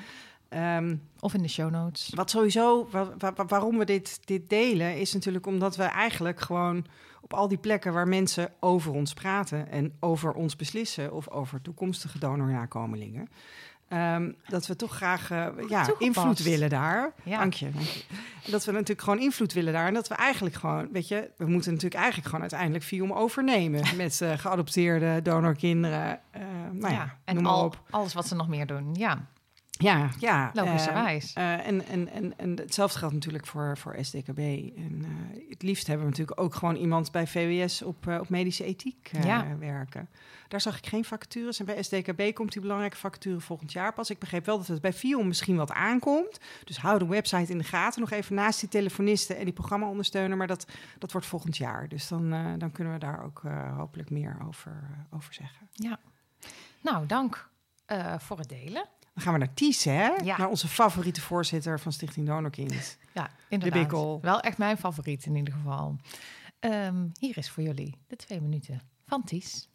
Ehm, Of in de show notes. wat sowieso, wa- wa- wa- waarom we dit, dit delen, is natuurlijk omdat we eigenlijk gewoon op al die plekken waar mensen over ons praten en over ons beslissen of over toekomstige donornakomelingen, ehm, dat we toch graag eh, ja, invloed willen daar. Ja. Dank je, dank je. En dat we natuurlijk gewoon invloed willen daar. En dat we eigenlijk gewoon, weet je, we moeten natuurlijk eigenlijk gewoon uiteindelijk FIOM overnemen [laughs] met eh, geadopteerde donorkinderen. eh nou ja, en noem maar al, op. alles wat ze nog meer doen. Ja, Ja, ja. logischerwijs. eh, eh, en, en, en, en hetzelfde geldt natuurlijk voor, voor SDKB. En eh, het liefst hebben we natuurlijk ook gewoon iemand bij VWS op, eh, op medische ethiek Ja. werken. Daar zag ik geen vacatures. En bij SDKB komt die belangrijke vacature volgend jaar pas. Ik begreep wel dat het bij FIOM misschien wat aankomt. Dus hou de website in de gaten. Nog even naast die telefonisten en die programma-ondersteuner. Maar dat, dat wordt volgend jaar. Dus dan, dan kunnen we daar ook hopelijk meer over, over zeggen. ja. Nou, dank voor het delen. Dan gaan we naar Ties, hè? Ja. Naar onze favoriete voorzitter van Stichting Donorkind. Ja, inderdaad. bikkel. Wel echt mijn favoriet in ieder geval. Ehm, hier is voor jullie de twee minuten van Ties.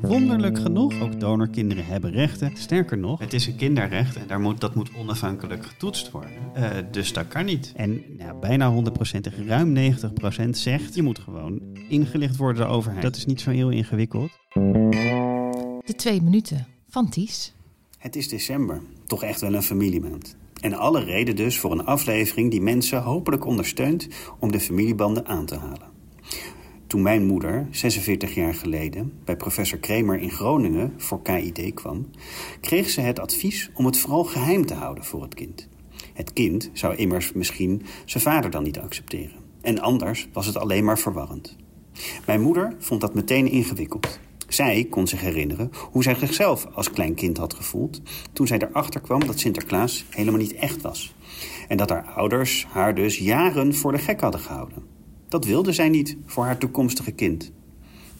wonderlijk genoeg, ook donorkinderen hebben rechten. Sterker nog, het is een kinderrecht en daar moet, dat moet onafhankelijk getoetst worden. Eh, dus dat kan niet. En ja, bijna 100%, tegen ruim 90% zegt, je moet gewoon ingelicht worden door de overheid. Dat is niet zo heel ingewikkeld. De twee minuten van Ties. Het is december, toch echt wel een familiemaand. En alle reden dus voor een aflevering die mensen hopelijk ondersteunt om de familiebanden aan te halen. Toen mijn moeder, 46 jaar geleden, bij professor Kremer in Groningen voor KID kwam, kreeg ze het advies om het vooral geheim te houden voor het kind. Het kind zou immers misschien zijn vader dan niet accepteren. En anders was het alleen maar verwarrend. Mijn moeder vond dat meteen ingewikkeld. Zij kon zich herinneren hoe zij zichzelf als klein kind had gevoeld toen zij erachter kwam dat Sinterklaas helemaal niet echt was. En dat haar ouders haar dus jaren voor de gek hadden gehouden. Dat wilde zij niet voor haar toekomstige kind.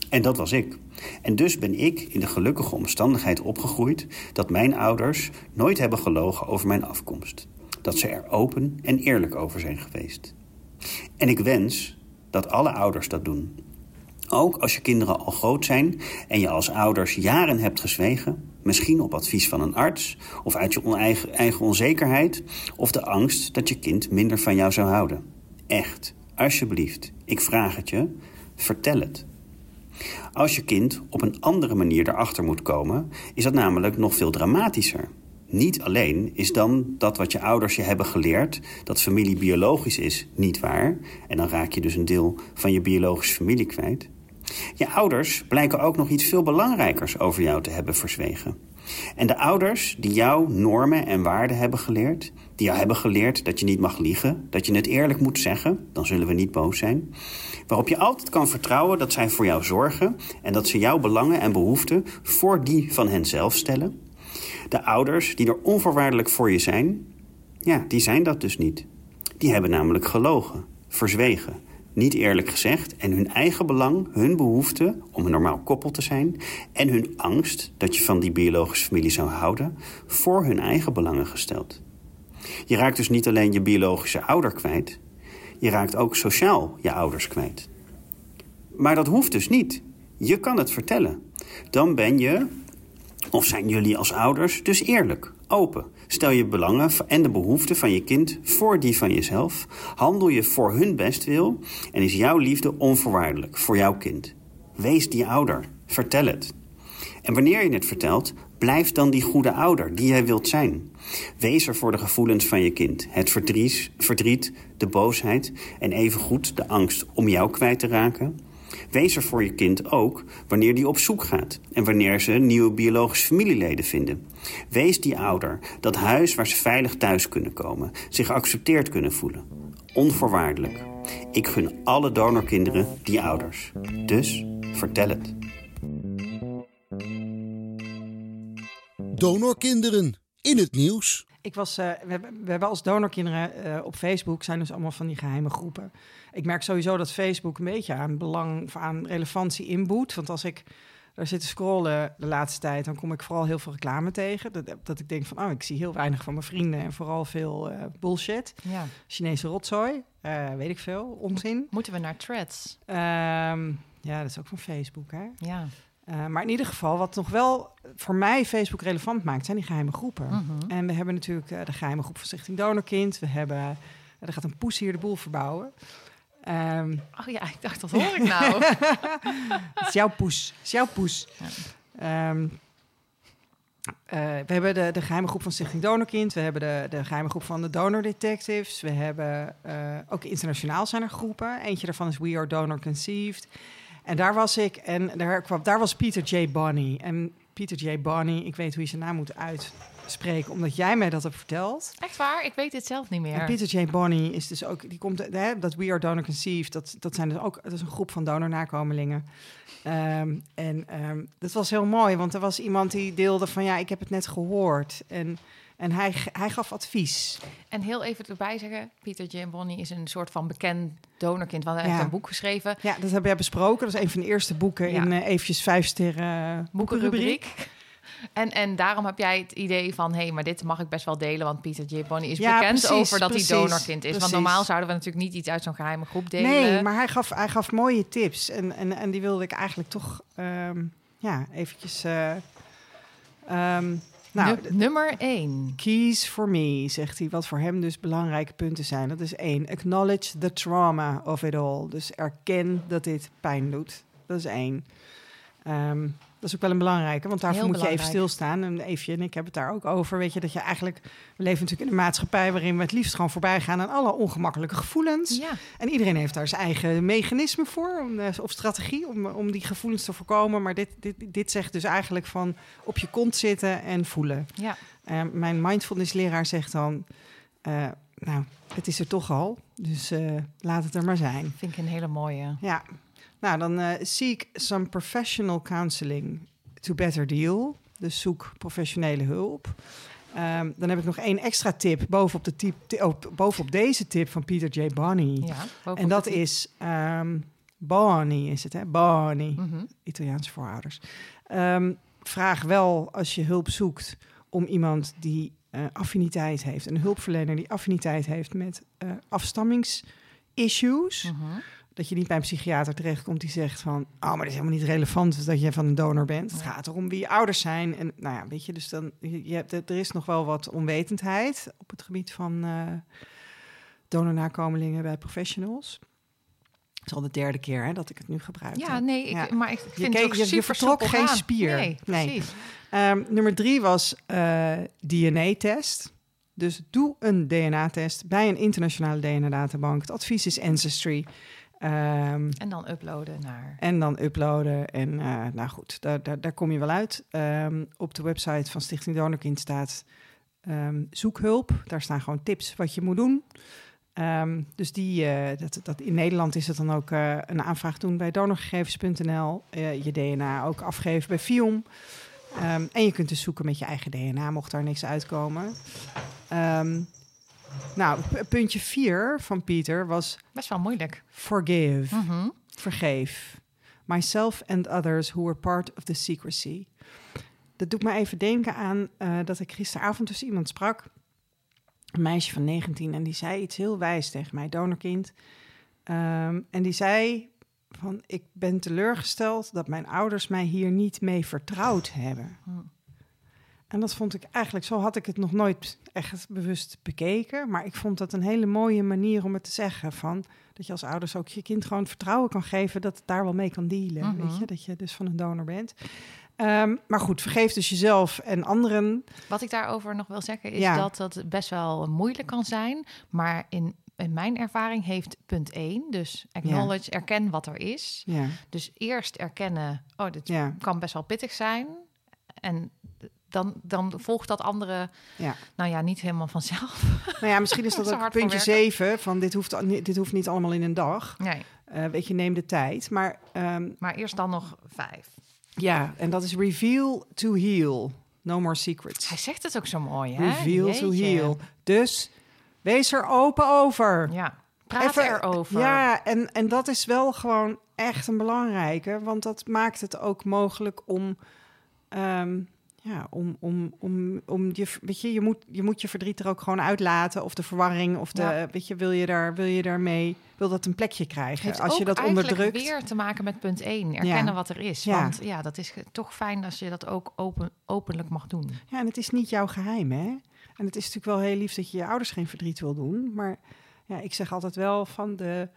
En dat was ik. En dus ben ik in de gelukkige omstandigheid opgegroeid dat mijn ouders nooit hebben gelogen over mijn afkomst. Dat ze er open en eerlijk over zijn geweest. En ik wens dat alle ouders dat doen. Ook als je kinderen al groot zijn en je als ouders jaren hebt gezwegen, misschien op advies van een arts of uit je eigen, onzekerheid of de angst dat je kind minder van jou zou houden. Echt, alsjeblieft, ik vraag het je, vertel het. Als je kind op een andere manier erachter moet komen, is dat namelijk nog veel dramatischer. Niet alleen is dan dat wat je ouders je hebben geleerd, dat familie biologisch is, niet waar. En dan raak je dus een deel van je biologische familie kwijt. Je ouders blijken ook nog iets veel belangrijkers over jou te hebben verzwegen. En de ouders die jou normen en waarden hebben geleerd, die jou hebben geleerd dat je niet mag liegen, dat je het eerlijk moet zeggen, dan zullen we niet boos zijn. Waarop je altijd kan vertrouwen dat zij voor jou zorgen en dat ze jouw belangen en behoeften voor die van hen zelf stellen. De ouders die er onvoorwaardelijk voor je zijn, ja, die zijn dat dus niet. Die hebben namelijk gelogen, verzwegen, niet eerlijk gezegd en hun eigen belang, hun behoefte om een normaal koppel te zijn en hun angst dat je van die biologische familie zou houden, voor hun eigen belangen gesteld. Je raakt dus niet alleen je biologische ouder kwijt, je raakt ook sociaal je ouders kwijt. Maar dat hoeft dus niet. Je kan het vertellen. Dan ben je, of zijn jullie als ouders, dus eerlijk, open. Stel je belangen en de behoeften van je kind voor die van jezelf. Handel je voor hun bestwil en is jouw liefde onvoorwaardelijk voor jouw kind. Wees die ouder. Vertel het. En wanneer je het vertelt, blijf dan die goede ouder die jij wilt zijn. Wees er voor de gevoelens van je kind. Het verdriet, verdriet de boosheid en evengoed de angst om jou kwijt te raken Wees er voor je kind ook wanneer die op zoek gaat en wanneer ze nieuwe biologische familieleden vinden. Wees die ouder, dat huis waar ze veilig thuis kunnen komen, zich geaccepteerd kunnen voelen. Onvoorwaardelijk. Ik gun alle donorkinderen die ouders. Dus vertel het. Donorkinderen in het nieuws. Ik was, uh, we, we, hebben als donorkinderen uh, op Facebook zijn dus allemaal van die geheime groepen. Ik merk sowieso dat Facebook een beetje aan belang, aan relevantie inboet. Want als ik daar zit te scrollen de laatste tijd, dan kom ik vooral heel veel reclame tegen. Dat, dat ik denk van, oh, ik zie heel weinig van mijn vrienden en vooral veel uh, bullshit. Ja. Chinese rotzooi, weet ik veel, onzin. Moeten we naar threads? Um, ja, dat is ook van Facebook, hè? Ja. Uh, maar in ieder geval, wat nog wel voor mij Facebook relevant maakt, zijn die geheime groepen. Mm -hmm. En we hebben natuurlijk de geheime groep van Stichting Donorkind. We hebben, er gaat een poes hier de boel verbouwen. Um, oh ja, ik dacht, dat hoor ik nou. [laughs] Het is jouw poes. Het is jouw poes. Ja. Um, we hebben de, de geheime groep van Stichting Donorkind. We hebben de, de geheime groep van de Donor Detectives. We hebben ook internationaal zijn er groepen. Eentje daarvan is We Are Donor Conceived. En daar was ik en daar, kwam, daar was Peter J. Bonny. En Peter J. Bonny, ik weet hoe je zijn naam moet uitspreken, omdat jij mij dat hebt verteld. Echt waar? Ik weet het zelf niet meer. En Peter J. Bonny is dus ook, die komt, hè, dat We Are Donor Conceived, dat, dat zijn dus ook, dat is een groep van donornakomelingen. Um, en um, dat was heel mooi, want er was iemand die deelde van, ja, ik heb het net gehoord. En en hij, hij gaf advies. En heel even erbij zeggen, Pieter J. Bonny is een soort van bekend donorkind. Want hij ja. heeft een boek geschreven. Ja, dat hebben we besproken. Dat is een van de eerste boeken ja. in uh, eventjes vijf sterren boekenrubriek. En, en daarom heb jij het idee van, hé, hey, maar dit mag ik best wel delen, want Pieter J. Bonny is ja, bekend precies, over dat precies, hij donorkind is. Precies. Want normaal zouden we natuurlijk niet iets uit zo'n geheime groep delen. Nee, maar hij gaf, hij gaf mooie tips en, en, en die wilde ik eigenlijk toch... Um, ja, eventjes... eh, ehm, nou, Nu- nummer 1. Keys for me, zegt hij, wat voor hem dus belangrijke punten zijn. Dat is één, acknowledge the trauma of it all. Dus erken dat dit pijn doet. Dat is één. Ehm, dat is ook wel een belangrijke, want daarvoor Heel moet je even stilstaan. En Eefje en ik hebben het daar ook over. Weet je, dat je eigenlijk... We leven natuurlijk in een maatschappij waarin we het liefst gewoon voorbij gaan aan alle ongemakkelijke gevoelens. Ja, En iedereen heeft daar zijn eigen mechanisme voor, om, eh, of strategie, om, om die gevoelens te voorkomen. Maar dit, dit, dit zegt dus eigenlijk van op je kont zitten en voelen. ja. Eh, mijn mindfulness leraar zegt dan, eh, nou, het is er toch al, dus laat het er maar zijn. vind ik een hele mooie. Ja, nou dan eh, seek some professional counseling to better deal. Dus zoek professionele hulp. Ehm, dan heb ik nog één extra tip bovenop, de tip, ti- oh, bovenop deze tip van Peter J. Bonney. Ja, en dat is Bonnie, is het hè? Bonnie. Mhm. Italiaanse voorouders. Ehm, vraag wel als je hulp zoekt om iemand die eh, affiniteit heeft, een hulpverlener die affiniteit heeft met eh afstammingsissues. Mhm. Dat je niet bij een psychiater terechtkomt die zegt van, oh, maar dat is helemaal niet relevant dat je van een donor bent. Het gaat erom wie je ouders zijn. En nou ja, weet je, dus dan, je, je hebt, er is nog wel wat onwetendheid op het gebied van eh donornakomelingen bij professionals. Het is al de derde keer hè, dat ik het nu gebruik. Ja, nee, ik, Ja. maar ik Je vind keek- het je- je vertrok geen spier. Nee, Nee. precies. Ehm, nummer drie was eh, DNA-test. Dus doe een DNA-test bij een internationale DNA-databank. Het advies is Ancestry. Ehm, En dan uploaden naar... en dan uploaden. En eh, nou goed, daar, daar, daar kom je wel uit. Ehm, op de website van Stichting Donorkind staat ehm, zoek hulp. Daar staan gewoon tips wat je moet doen. Ehm, dus die, eh, dat, dat, in Nederland is het dan ook eh, een aanvraag doen bij donorgegevens.nl. je DNA ook afgeven bij FIOM. Ehm, en je kunt dus zoeken met je eigen DNA, mocht daar niks uitkomen. Nou, puntje vier van Pieter was Best wel moeilijk. forgive. Mhm. Vergeef. Myself and others who were part of the secrecy. Dat doet me even denken aan eh, dat ik gisteravond dus iemand sprak. Een meisje van 19 en die zei iets heel wijs tegen mij, donorkind. Ehm, en die zei van, ik ben teleurgesteld dat mijn ouders mij hier niet mee vertrouwd hebben. Hm. En dat vond ik eigenlijk, zo had ik het nog nooit echt bewust bekeken. Maar ik vond dat een hele mooie manier om het te zeggen. Van, dat je als ouders ook je kind gewoon vertrouwen kan geven dat het daar wel mee kan dealen. Mhm. Weet je, dat je dus van een donor bent. Ehm, maar goed, vergeef dus jezelf en anderen. Wat ik daarover nog wil zeggen is Ja. dat dat best wel moeilijk kan zijn. Maar in, in mijn ervaring heeft punt 1, dus acknowledge, erken wat er is. Ja, Dus eerst erkennen, oh, dit ja, kan best wel pittig zijn. En dan, dan volgt dat andere, ja. nou ja, niet helemaal vanzelf. Nou ja, misschien is [laughs] dat ook puntje. 7. Van dit hoeft, dit hoeft niet allemaal in een dag. Nee, Eh, weet je, neem de tijd. Maar ehm, maar eerst dan nog vijf. ja, en dat is reveal to heal. No more secrets. Hij zegt het ook zo mooi, hè? Reveal to heal. Dus wees er open over. Ja, praat Even- erover. Ja, en, en dat is wel gewoon echt een belangrijke. Want dat maakt het ook mogelijk om... ehm, ja, om, om, om, om je, weet je, je moet, je moet je verdriet er ook gewoon uitlaten. Of de verwarring, of de, Ja. weet je, wil je daar, wil je daarmee, wil dat een plekje krijgen? Als je dat onderdrukt. weer te maken met punt 1. Erkennen Ja. wat er is. Ja. Want ja, dat is toch fijn als je dat ook open, openlijk mag doen. Ja, en het is niet jouw geheim, hè? En het is natuurlijk wel heel lief dat je je ouders geen verdriet wil doen. Maar ja, ik zeg altijd wel van de,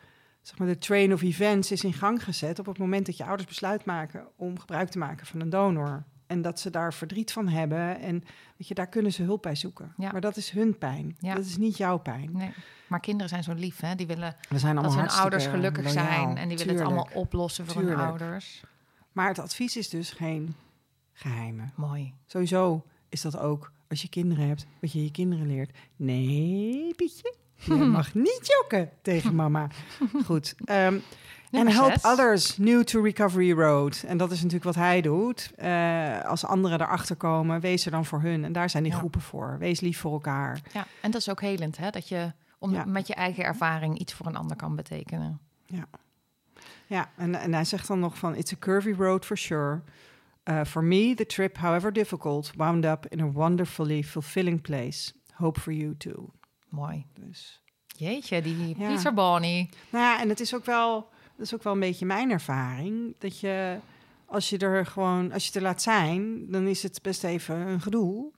zeg maar, de train of events is in gang gezet op het moment dat je ouders besluit maken om gebruik te maken van een donor. En dat ze daar verdriet van hebben. En weet je, daar kunnen ze hulp bij zoeken. Ja. Maar dat is hun pijn. Ja. Dat is niet jouw pijn. Nee. Maar kinderen zijn zo lief, hè? Die willen We zijn dat hun ouders gelukkig loyaal. zijn. En die willen het allemaal oplossen voor hun ouders. Maar het advies is dus geen geheimen. Mooi. Sowieso is dat ook als je kinderen hebt, wat je je kinderen leert. Nee, Pietje, je [laughs] mag niet jokken tegen mama. Goed. ehm, En help zes. others new to recovery road. En dat is natuurlijk wat hij doet. Eh, als anderen erachter komen, wees er dan voor hun. En daar zijn die Ja. groepen voor. Wees lief voor elkaar. Ja, en dat is ook helend, hè? Dat je om, Ja. met je eigen ervaring iets voor een ander kan betekenen. Ja, en, en hij zegt dan nog van... It's a curvy road for sure. Uh, for me, the trip, however difficult... wound up in a wonderfully fulfilling place. Hope for you too. Mooi. Dus... Jeetje, die Ja. Pieter Bonnie. Nou ja, en het is ook wel, dat is ook wel een beetje mijn ervaring. Dat je, als je er gewoon, als je het er laat zijn, dan is het best even een gedoe.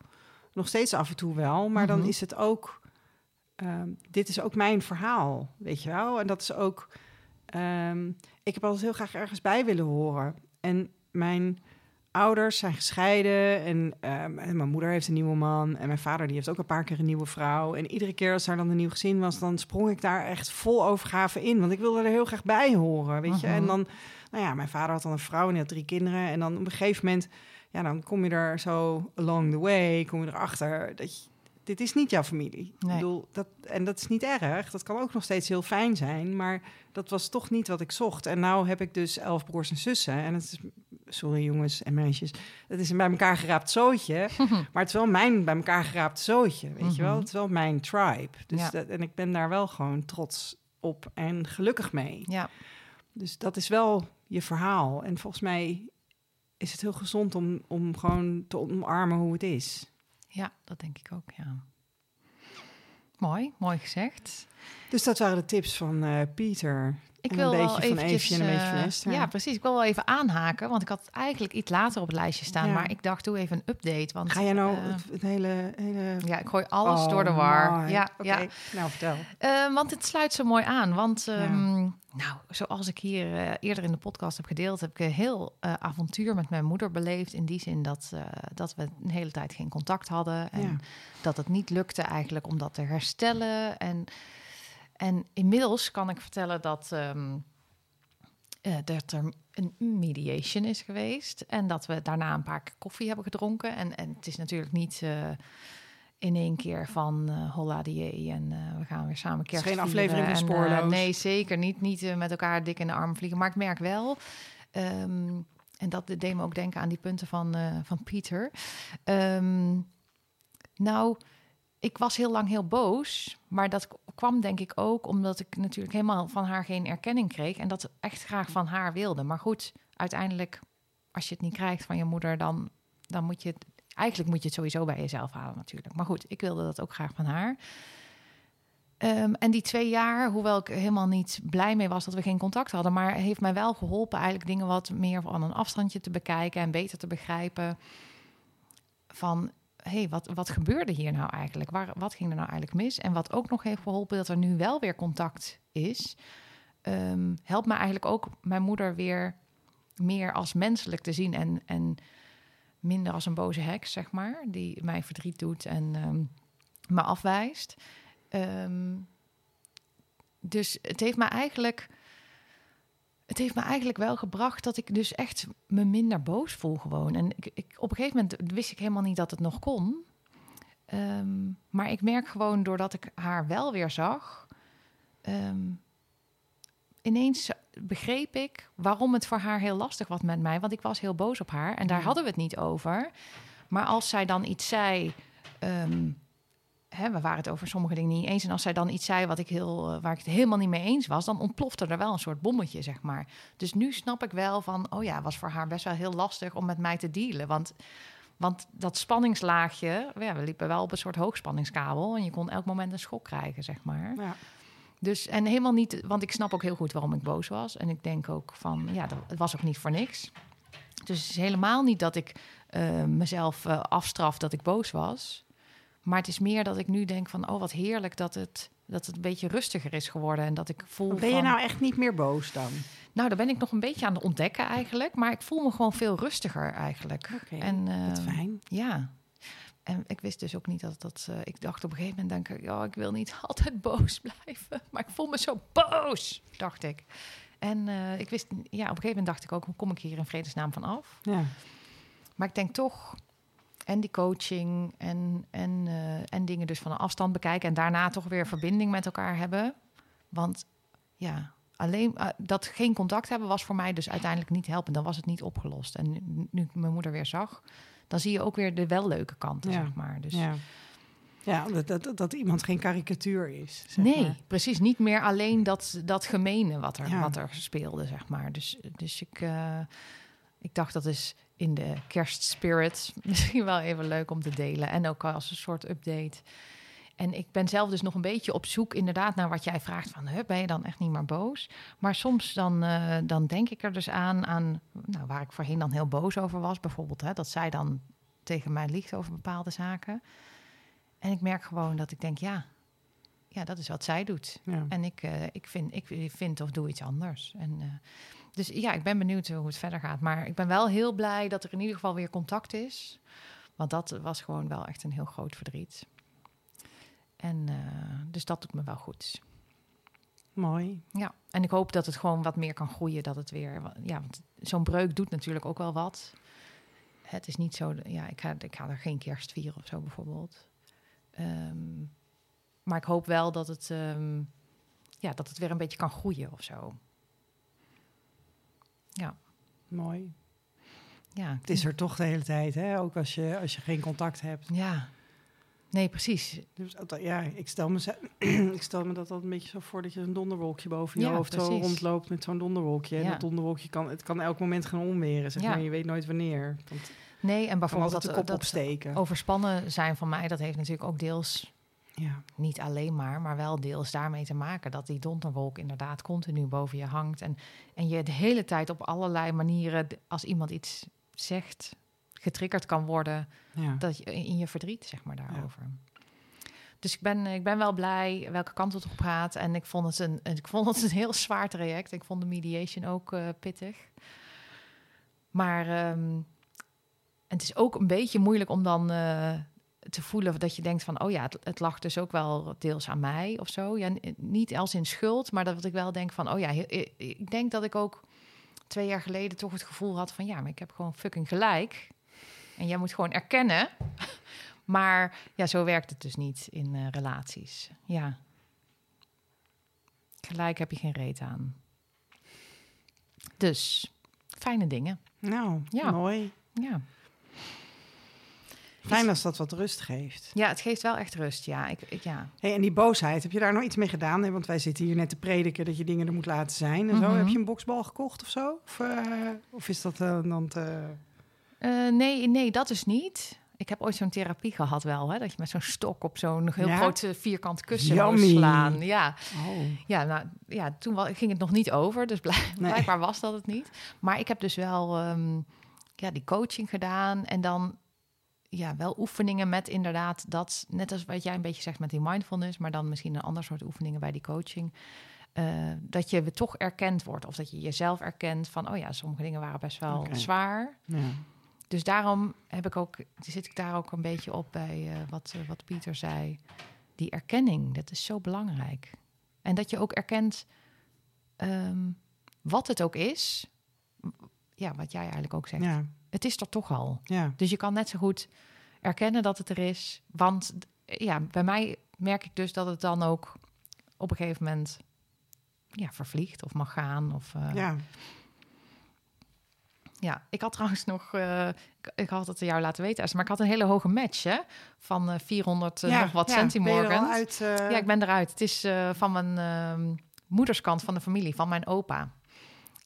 Nog steeds af en toe wel, maar dan Mhm. is het ook, ehm, dit is ook mijn verhaal, weet je wel? En dat is ook, ehm, ik heb altijd heel graag ergens bij willen horen. En mijn ouders zijn gescheiden en, ehm, en mijn moeder heeft een nieuwe man en mijn vader die heeft ook een paar keer een nieuwe vrouw. En iedere keer als er dan een nieuw gezin was, dan sprong ik daar echt vol overgave in, want ik wilde er heel graag bij horen, weet je? Mhm. En dan, nou ja, mijn vader had dan een vrouw en die had drie kinderen en dan op een gegeven moment, ja, dan kom je er zo along the way, kom je erachter dat je, dit is niet jouw familie. Ik bedoel, dat, en dat is niet erg. Dat kan ook nog steeds heel fijn zijn. Maar dat was toch niet wat ik zocht. En nou heb ik dus elf broers en zussen. En het is, sorry jongens en meisjes, het is een bij elkaar geraapt zootje. [laughs] maar het is wel mijn bij elkaar geraapt zootje, weet je wel. Mhm. Het is wel mijn tribe. Dus Ja. dat, en ik ben daar wel gewoon trots op en gelukkig mee. Ja, Dus dat is wel je verhaal. En volgens mij is het heel gezond om, om gewoon te omarmen hoe het is. Ja, dat denk ik ook, ja. Mooi, mooi gezegd. Dus dat waren de tips van eh, Pieter. Ik En wil een wel beetje van eventjes, Eefje en een beetje van eh, Esther. Ja, precies. Ik wil wel even aanhaken, want ik had eigenlijk iets later op het lijstje staan. Ja. Maar ik dacht, doe even een update. Want, Ga jij nou eh, het, het hele... hele... ja, ik gooi alles Oh, door de war. mooi. Ja, Oké, ja. nou vertel. Eh, want het sluit zo mooi aan. Want Ja. ehm, nou, zoals ik hier eerder in de podcast heb gedeeld, heb ik een heel avontuur met mijn moeder beleefd. In die zin dat, dat we een hele tijd geen contact hadden. En Ja. dat het niet lukte eigenlijk om dat te herstellen. En, en inmiddels kan ik vertellen dat, ehm, eh, dat er een mediation is geweest. En dat we daarna een paar keer koffie hebben gedronken. En, en het is natuurlijk niet eh, in één keer van eh holla die en we gaan weer samen kerst geen aflevering van Spoorloos. nee, zeker niet. Niet met elkaar dik in de arm vliegen. Maar ik merk wel... ehm, en dat deed me ook denken aan die punten van, van Pieter. Ehm, nou, ik was heel lang heel boos. Maar dat kwam denk ik ook omdat ik natuurlijk helemaal van haar geen erkenning kreeg. En dat echt graag van haar wilde. Maar goed, uiteindelijk, als je het niet krijgt van je moeder, dan, dan moet je het. Eigenlijk moet je het sowieso bij jezelf halen, natuurlijk. Maar goed, ik wilde dat ook graag van haar. Ehm, en die twee jaar, hoewel ik helemaal niet blij mee was dat we geen contact hadden, maar heeft mij wel geholpen eigenlijk dingen wat meer van een afstandje te bekijken en beter te begrijpen van hey, wat, wat gebeurde hier nou eigenlijk? Waar, wat ging er nou eigenlijk mis? En wat ook nog heeft geholpen dat er nu wel weer contact is, ehm, helpt me eigenlijk ook mijn moeder weer meer als menselijk te zien en, en minder als een boze heks, zeg maar, die mij verdriet doet en ehm, me afwijst. Ehm, dus het heeft me eigenlijk. Het heeft me eigenlijk wel gebracht dat ik dus echt me minder boos voel gewoon. En ik, ik, op een gegeven moment wist ik helemaal niet dat het nog kon. Ehm, maar ik merk gewoon doordat ik haar wel weer zag... ehm, ineens begreep ik waarom het voor haar heel lastig was met mij. Want ik was heel boos op haar en daar hadden we het niet over. Maar als zij dan iets zei... ehm, hè, we waren het over sommige dingen niet eens. En als zij dan iets zei wat ik heel, eh, waar ik het helemaal niet mee eens was, dan ontplofte er wel een soort bommetje, zeg maar. Dus nu snap ik wel van, oh ja, was voor haar best wel heel lastig om met mij te dealen. Want, want dat spanningslaagje, ja, we liepen wel op een soort hoogspanningskabel en je kon elk moment een schok krijgen, zeg maar. Ja. Dus en helemaal niet, want ik snap ook heel goed waarom ik boos was. En ik denk ook van, ja, dat, het was ook niet voor niks. Dus het is helemaal niet dat ik eh, mezelf eh, afstraf dat ik boos was. Maar het is meer dat ik nu denk van, oh wat heerlijk dat het, dat het een beetje rustiger is geworden. En dat ik voel Ben je van, nou echt niet meer boos dan? nou, daar ben ik nog een beetje aan het ontdekken eigenlijk. Maar ik voel me gewoon veel rustiger eigenlijk. Oké, en, Wat eh, fijn. Ja. En ik wist dus ook niet dat dat... eh, ik dacht op een gegeven moment, denk ik, ja, ik wil niet [laughs] altijd boos blijven. Maar ik voel me zo boos, dacht ik. En eh, ik wist, ja, op een gegeven moment dacht ik ook, hoe kom ik hier in vredesnaam van af? Ja. Maar ik denk toch, en die coaching en, en, eh, en dingen dus van een afstand bekijken... en daarna toch weer verbinding met elkaar hebben. Want ja, alleen eh, dat geen contact hebben was voor mij dus uiteindelijk niet helpend. Dan was het niet opgelost. En nu, nu ik mijn moeder weer zag, dan zie je ook weer de wel leuke kanten, Ja. zeg maar. Dus Ja, ja dat, dat, dat iemand geen karikatuur is. Zeg nee, maar. precies. Niet meer alleen dat, dat gemene wat er, Ja. wat er speelde, zeg maar. Dus, dus ik, eh, ik dacht dat is in de kerstspirit [laughs] misschien wel even leuk om te delen. En ook als een soort update. En ik ben zelf dus nog een beetje op zoek inderdaad naar wat jij vraagt van... Huh, ben je dan echt niet meer boos? Maar soms dan, eh, dan denk ik er dus aan, aan nou, waar ik voorheen dan heel boos over was. Bijvoorbeeld hè, dat zij dan tegen mij liegt over bepaalde zaken. En ik merk gewoon dat ik denk, ja, ja dat is wat zij doet. Ja. En ik, eh, ik, vind, ik vind of doe iets anders. En, eh, dus ja, ik ben benieuwd hoe het verder gaat. Maar ik ben wel heel blij dat er in ieder geval weer contact is. Want dat was gewoon wel echt een heel groot verdriet. En eh, dus dat doet me wel goed. Mooi. Ja, en ik hoop dat het gewoon wat meer kan groeien. Dat het weer, ja, want zo'n breuk doet natuurlijk ook wel wat. Het is niet zo, ja, ik ga, ik ga er geen kerst vieren of zo bijvoorbeeld. Ehm, maar ik hoop wel dat het, ehm, ja, dat het weer een beetje kan groeien of zo. Ja, Mooi. ja. Het is er toch de hele tijd, hè? Ook als je, als je geen contact hebt. Ja, nee, precies. Dus dat- ja, ik stel, me, [clears throat] ik stel me dat altijd een beetje zo voor dat je een donderwolkje boven je Ja, hoofd zo rondloopt met zo'n donderwolkje. En dat donderwolkje kan, het kan elk moment gaan onweren, zeg Ja. maar. Je weet nooit wanneer. Want Nee, en bijvoorbeeld dat, de kop dat opsteken. overspannen zijn van mij, dat heeft natuurlijk ook deels Ja. niet alleen maar, maar wel deels daarmee te maken dat die donderwolk inderdaad continu boven je hangt. En, en je de hele tijd op allerlei manieren, als iemand iets zegt, getriggerd kan worden Ja. dat je, in je verdriet, zeg maar, daarover. Dus ik ben, ik ben wel blij welke kant het op gaat. En ik vond het een, ik vond het een heel zwaar traject. Ik vond de mediation ook eh, pittig. Maar ehm, het is ook een beetje moeilijk om dan eh, te voelen dat je denkt van... oh ja, het, het lag dus ook wel deels aan mij of zo. Ja, niet als in schuld, maar dat ik wel denk van... oh ja, ik denk dat ik ook twee jaar geleden toch het gevoel had van... ja, maar ik heb gewoon fucking gelijk. En jij moet gewoon erkennen. [laughs] Maar ja, zo werkt het dus niet in eh, relaties. Ja. Gelijk heb je geen reet aan. Dus, fijne dingen. Nou, Ja. mooi. Ja. Fijn als dat wat rust geeft. ja, het geeft wel echt rust. Ja, ik, ik, ja. Hey, en die boosheid, heb je daar nog iets mee gedaan? Nee, want wij zitten hier net te prediken dat je dingen er moet laten zijn en zo. Mhm. Heb je een boksbal gekocht of zo? Of, eh, of is dat eh, dan te... Eh, nee, nee, dat is niet. Ik heb ooit zo'n therapie gehad wel, hè, dat je met zo'n stok op zo'n heel Ja? eh, vierkant kussen moest Yummy. slaan. Ja, Oh. ja, nou, ja toen ging het nog niet over, dus blijk- Nee. blijkbaar was dat het niet. Maar ik heb dus wel ehm, ja, die coaching gedaan en dan ja, wel oefeningen met inderdaad dat, net als wat jij een beetje zegt met die mindfulness, maar dan misschien een ander soort oefeningen bij die coaching. eh, dat je toch erkend wordt of dat je jezelf erkent van, oh ja, sommige dingen waren best wel zwaar. Ja. Dus daarom heb ik ook, zit ik daar ook een beetje op bij eh, wat, eh, wat Pieter zei. Die erkenning, dat is zo belangrijk. En dat je ook erkent ehm, wat het ook is. Ja, wat jij eigenlijk ook zegt. Ja. Het is er toch al. Ja. Dus je kan net zo goed erkennen dat het er is. Want ja, bij mij merk ik dus dat het dan ook op een gegeven moment ja, vervliegt of mag gaan. Of, eh, ja. ja, ik had trouwens nog, eh, ik, had het jou laten weten, maar ik had een hele hoge match hè, van 400 eh, ja. nog wat ja. Eh, Ja, ik ben eruit. Het is van mijn ehm, moederskant van de familie, van mijn opa.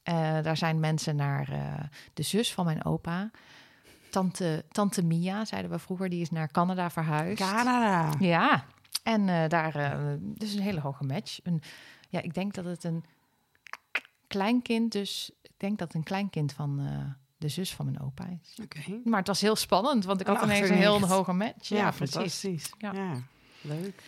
Eh, daar zijn mensen naar eh, de zus van mijn opa. Tante, tante Mia, zeiden we vroeger, die is naar Canada verhuisd. Canada. Ja, en eh, daar, dus een hele hoge match. Een, ja, ik denk dat het een kleinkind, dus ik denk dat het een kleinkind van de zus van mijn opa is. Oké. Maar het was heel spannend, want ik had ineens een heel hoge match. Ja, Ja, fantastisch. Ja. Ja. Leuk.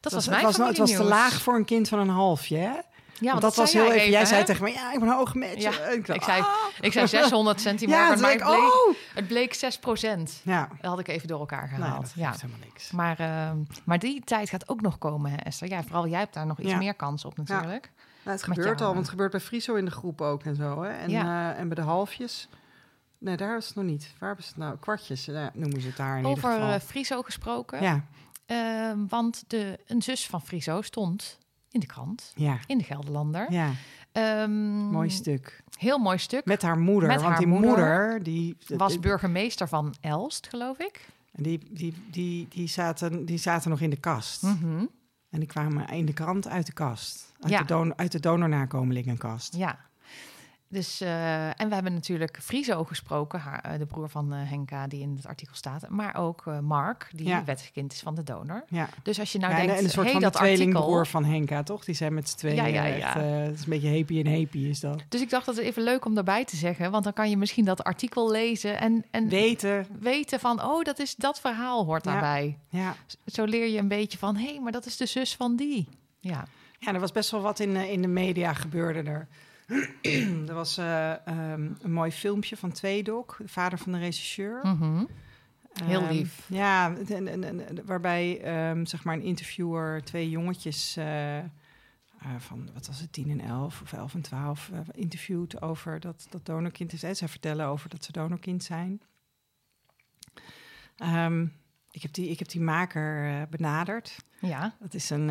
Dat Het was mijn het was, het was te laag voor een kind van een halfje, hè? Ja, Want dat was heel even... Jij zei tegen me, ja, ik ben een hoge match. Ja, dacht, ik zei- ah. Ik zei [laughs] 600 Ja, centimeter, toen maar het bleek, oh! het bleek 6 procent. Ja. Dat had ik even door elkaar Nou, gehaald. ja. helemaal niks. Maar, ehm, maar die tijd gaat ook nog komen, hè, Esther. Ja, vooral jij hebt daar nog iets Ja. meer kans op natuurlijk. Nou, het Met gebeurt jou, al, want het gebeurt bij Friso in de groep ook en zo. Hè? En, Ja. eh, en bij de halfjes. Nee, daar is het nog niet. Waar hebben ze het nou? Kwartjes, ja, noemen ze het daar in Over ieder geval. eh, Friso gesproken. ja, Ehm, want de, een zus van Friso stond in de krant, ja, in de Gelderlander. ja. Ehm, Mooi stuk. Heel mooi stuk. Met haar moeder. Met want haar die moeder moeder, die, was burgemeester van Elst, geloof ik. die, die, die, die, zaten, die zaten nog in de kast. Mhm. En die kwamen in de krant uit de kast. Uit, Ja. de, don, uit de donornakomelingenkast. Ja. Dus, eh, en we hebben natuurlijk Friso gesproken, haar, eh, de broer van eh, Henka, die in het artikel staat. Maar ook Mark, die Ja. wettigkind is van de donor. Ja. Dus als je nou Ja, denkt, en een soort hey, van dat tweelingbroer van Henka, toch? Die zijn met z'n tweeën Ja, ja, ja. het is een beetje happy en happy is dat. Dus ik dacht dat het even leuk om daarbij te zeggen. Want dan kan je misschien dat artikel lezen en, en Weten, weten van... oh, dat, is, dat verhaal hoort daarbij. ja. Zo leer je een beetje van... hé, hey, maar dat is de zus van die. Ja, Ja, er was best wel wat in, in de media gebeurde er. [clears throat] er was eh, ehm, een mooi filmpje van Tweedok, de vader van de regisseur. Mhm. Heel Ehm, lief. ja, en, en, en- waarbij ehm, zeg maar een interviewer twee jongetjes eh, eh, van, wat was het, 10 en 11 of 11 en 12 eh, interviewt over dat, dat donorkind is. Hè. Zij vertellen over dat ze donorkind zijn. Ik, heb die, ik heb die maker benaderd. ja. Dat is een,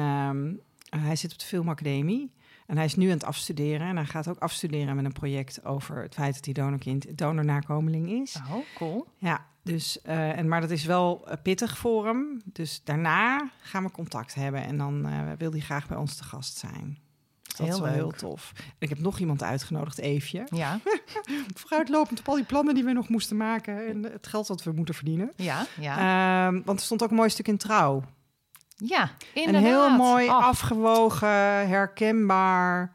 hij zit op de filmacademie en hij is nu aan het afstuderen. En hij gaat ook afstuderen met een project over het feit dat hij donorkind, donornakomeling is. Oh, cool. Ja, dus, eh, en, maar dat is wel eh, pittig voor hem. Dus daarna gaan we contact hebben en dan eh, wil hij graag bij ons te gast zijn. Dus dat Heel is wel heel tof. En ik heb nog iemand uitgenodigd, Eefje. Ja, [laughs] Vooruitlopend op al die plannen die we nog moesten maken en het geld dat we moeten verdienen. ja, ja. Ehm, want er stond ook een mooi stuk in trouw. Ja, Een inderdaad. heel mooi, afgewogen, herkenbaar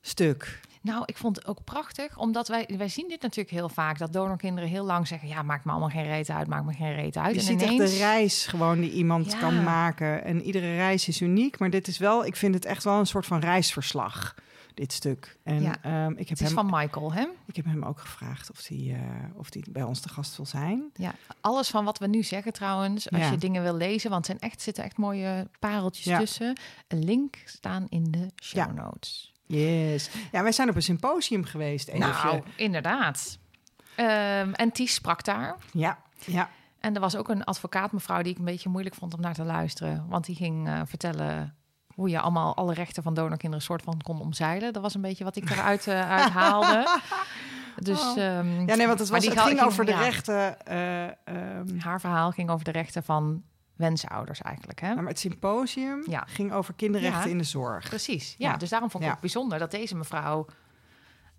stuk. Nou, ik vond het ook prachtig, omdat wij, wij zien dit natuurlijk heel vaak, dat donorkinderen heel lang zeggen, ja, maakt me allemaal geen reet uit, maakt me geen reet uit. Je en ziet ineens, echt de reis gewoon die iemand Ja. kan maken. En iedere reis is uniek, maar dit is wel, ik vind het echt wel een soort van reisverslag, dit stuk. En Ja. ehm, ik, heb het is hem, van Michael, hè? ik heb hem ook gevraagd of hij eh, of die bij ons te gast wil zijn. Ja, alles van wat we nu zeggen trouwens, als Ja. je dingen wil lezen, want er zijn echt, zitten echt mooie pareltjes Ja. tussen. Een link staan in de show Ja. notes. Yes. Ja, wij zijn op een symposium geweest. Eefje. Nou, inderdaad. Ehm, en Ties sprak daar. Ja, ja. En er was ook een advocaat mevrouw die ik een beetje moeilijk vond om naar te luisteren. Want die ging eh, vertellen hoe je allemaal alle rechten van donorkinderen soort van kon omzeilen. Dat was een beetje wat ik eruit eh, uithaalde. [laughs] Dus, Oh. ehm, ja, nee, want het, maar was, die het ging over de ja, rechten. eh, ehm, Haar verhaal ging over de rechten van wensouders eigenlijk. Hè? maar het symposium Ja. ging over kinderrechten Ja. in de zorg. Precies, ja, Ja. Dus daarom vond ik Ja. het bijzonder dat deze mevrouw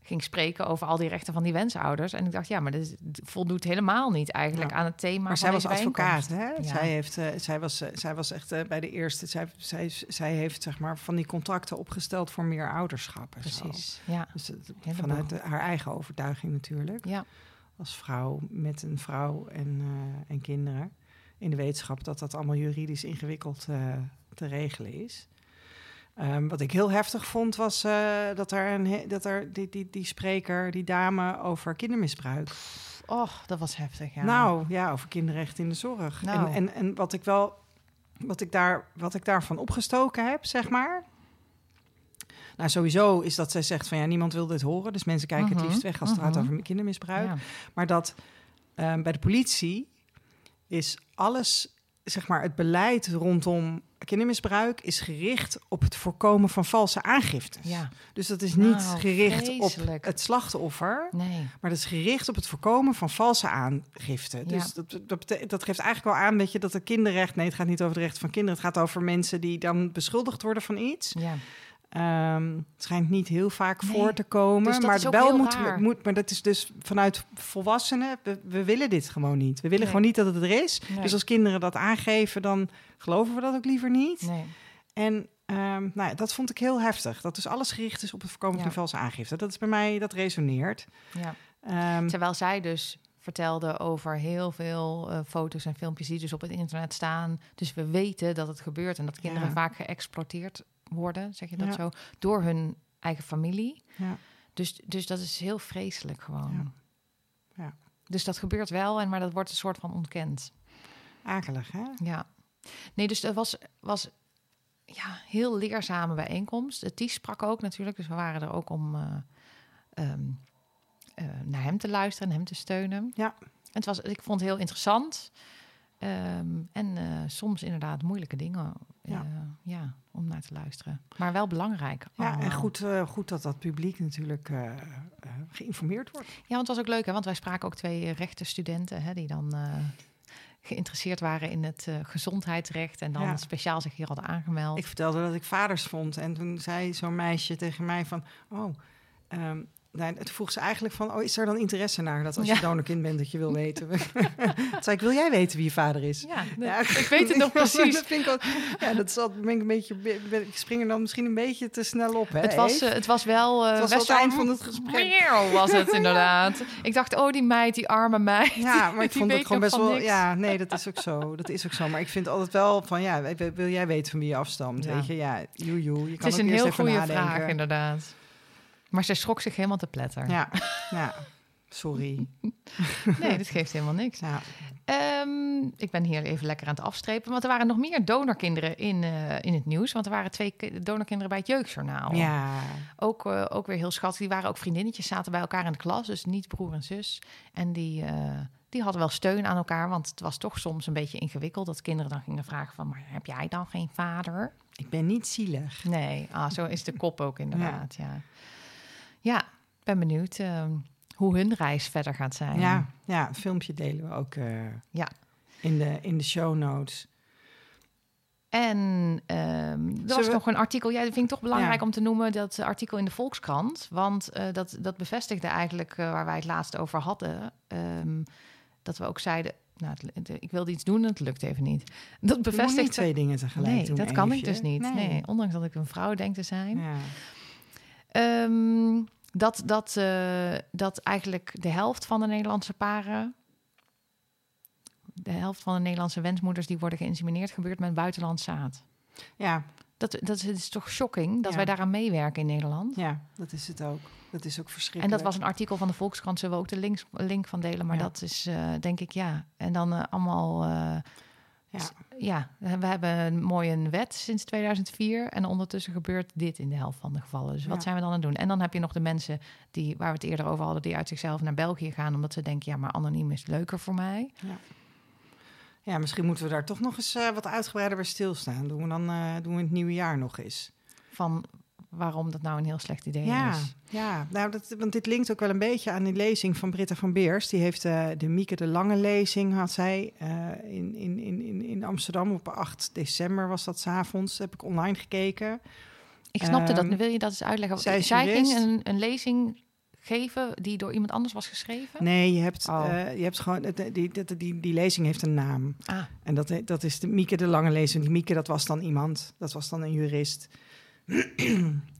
ging spreken over al die rechten van die wensouders. En ik dacht, ja, maar dit voldoet helemaal niet eigenlijk Ja. aan het thema Maar zij was advocaat, hè? Ja. Zij, heeft, eh, zij, was, eh, zij was echt eh, bij de eerste... Zij, zij, zij heeft zeg maar van die contracten opgesteld voor meer ouderschap. en zo. Precies, ja. Dus vanuit de- haar eigen overtuiging natuurlijk. Ja, Als vrouw met een vrouw en, en kinderen. In de wetenschap dat dat allemaal juridisch ingewikkeld te regelen is. Ehm, wat ik heel heftig vond, was eh, dat er, een, dat er die, die, die spreker, die dame, over kindermisbruik. och, dat was heftig, ja. Nou ja, over kinderrechten in de zorg. Nou. En, en, en wat ik wel, wat ik, daar, wat ik daarvan opgestoken heb, zeg maar. Nou, sowieso is dat zij zegt van ja, niemand wil dit horen. Dus mensen kijken Mhm, het liefst weg als het gaat mhm. over kindermisbruik. Ja. Maar dat ehm, bij de politie is alles, zeg maar, het beleid rondom kindermisbruik is gericht op het voorkomen van valse aangiftes. ja, Dus dat is niet Nou, gericht op het slachtoffer, nee. maar dat is gericht op het voorkomen van valse aangifte. Dus Ja. dat, dat, bete- dat geeft eigenlijk wel aan weet je, dat het kinderrecht... Nee, het gaat niet over de rechten van kinderen. Het gaat over mensen die dan beschuldigd worden van iets. Ja. Ehm, het schijnt niet heel vaak Nee. voor te komen. Dus dat maar is wel moet, moet... Maar dat is dus vanuit volwassenen... We, we willen dit gewoon niet. We willen Nee. gewoon niet dat het er is. Nee. Dus als kinderen dat aangeven, dan geloven we dat ook liever niet. Nee. En ehm, nou ja, dat vond ik heel heftig. Dat dus alles gericht is op het voorkomen Ja. van valse aangifte. Dat is bij mij, dat resoneert. Ja. Ehm, Terwijl zij dus vertelde over heel veel eh, foto's en filmpjes die dus op het internet staan. Dus we weten dat het gebeurt en dat kinderen Ja. vaak geëxploiteerd worden, zeg je dat Ja. zo, door hun eigen familie. ja. Dus, dus dat is heel vreselijk gewoon. Ja. Ja. Dus dat gebeurt wel, en maar dat wordt een soort van ontkend. Akelig, hè? Ja. Nee, dus dat was, was ja, heel leerzame bijeenkomst. Het Ties sprak ook natuurlijk, dus we waren er ook om eh, ehm, eh, naar hem te luisteren en hem te steunen. Ja. En het was, ik vond het heel interessant. Ehm, en eh, soms inderdaad moeilijke dingen eh, Ja. ja, om naar te luisteren. Maar wel belangrijk. Ja, en goed, eh, goed dat dat publiek natuurlijk geïnformeerd wordt. Ja, want het was ook leuk, hè? want wij spraken ook twee rechtenstudenten hè, die dan geïnteresseerd waren in het gezondheidsrecht en dan Ja. speciaal zich hier hadden aangemeld. Ik vertelde dat ik vaders vond. En toen zei zo'n meisje tegen mij van... Oh, ehm, nee, het vroeg ze eigenlijk van, oh, is er dan interesse naar dat als Ja. je donorkind bent dat je wil [laughs] weten? Toen [laughs] zei ik, wil jij weten wie je vader is? Ja, Ja, ik weet het nog [laughs] precies. dat vind ik ook, ja, dat is altijd, ben ik een beetje, ben- ik spring er dan misschien een beetje te snel op. Hè, Het was, eh, het was wel... eh, Het was wel het eind van het gesprek. Was het inderdaad. Ik dacht, oh die meid, die arme meid. Ja, maar ik vond het gewoon best wel. niks. Ja, nee, dat is ook zo. Dat is ook zo. Maar ik vind altijd wel van ja, wil- jij weten van wie je afstamt? Ja. Weet je, ja, joe, joe. Je Het kan is ook een heel goede nadenken. vraag, inderdaad. Maar ze schrok zich helemaal te pletter. Ja, [laughs] ja. Sorry. Nee, dat geeft helemaal niks. Ja. Ehm, ik ben hier even lekker aan het afstrepen. Want er waren nog meer donorkinderen in, eh, in het nieuws. Want er waren twee ki- donorkinderen bij het Jeugdjournaal. ja. Ook, eh, ook weer heel schattig. Die waren ook vriendinnetjes, zaten bij elkaar in de klas. Dus niet broer en zus. En die, eh, die hadden wel steun aan elkaar. Want het was toch soms een beetje ingewikkeld. Dat kinderen dan gingen vragen van... Maar heb jij dan geen vader? Ik ben niet zielig. Nee, ah, zo is de kop ook inderdaad. Ja, ja. Ben benieuwd ehm, hoe hun reis verder gaat zijn. Ja, ja, een filmpje delen we ook eh, Ja. in, de, in de show notes. En ehm, er was we- nog een artikel, ja, dat vind ik toch belangrijk Ja. om te noemen, dat artikel in de Volkskrant. Want eh, dat, dat bevestigde eigenlijk eh, waar wij het laatst over hadden. ehm, dat we ook zeiden, nou, het, ik wilde iets doen en het lukt even niet. Dat moet niet bevestigt... twee dingen tegelijk Nee, doen. dat kan ik dus niet. Nee. ondanks dat ik een vrouw denk te zijn. Ja. Dat, dat, eh, dat eigenlijk de helft van de Nederlandse paren... de helft van de Nederlandse wensmoeders... die worden geïnsemineerd, gebeurt met buitenlands zaad. ja, Dat, dat is toch shocking dat Ja. wij daaraan meewerken in Nederland. ja, dat is het ook. Dat is ook En verschrikkelijk. dat was een artikel van de Volkskrant, zullen we ook de links, link van delen. Maar Ja. dat is, eh, denk ik, ja. En dan eh, allemaal, eh, Ja. ja, we hebben een mooie wet sinds 2004. En ondertussen gebeurt dit in de helft van de gevallen. Dus wat Ja. zijn we dan aan het doen? En dan heb je nog de mensen die, waar we het eerder over hadden, die uit zichzelf naar België gaan. Omdat ze denken, ja, maar anoniem is leuker voor mij. Ja, misschien moeten we daar toch nog eens eh, wat uitgebreider bij stilstaan. Doen we dan eh, doen we in het nieuwe jaar nog eens. Van waarom dat nou een heel slecht idee Ja, is. ja. Nou, dat, want dit linkt ook wel een beetje aan die lezing van Britta van Beers. Die heeft eh, de Mieke de Lange lezing, had zij eh, in, in, in, in- in Amsterdam op 8 december was dat s'avonds. Heb ik online gekeken. Ik snapte dat. Ehm, Wil je dat eens uitleggen? zij Zij, ging een, een lezing geven die door iemand anders was geschreven? Nee, je hebt, Oh. eh, je hebt gewoon, die, die, die, die, die lezing heeft een naam. Ah, En dat, dat is de Mieke de Lange lezing. Die Mieke, dat was dan iemand, dat was dan een jurist.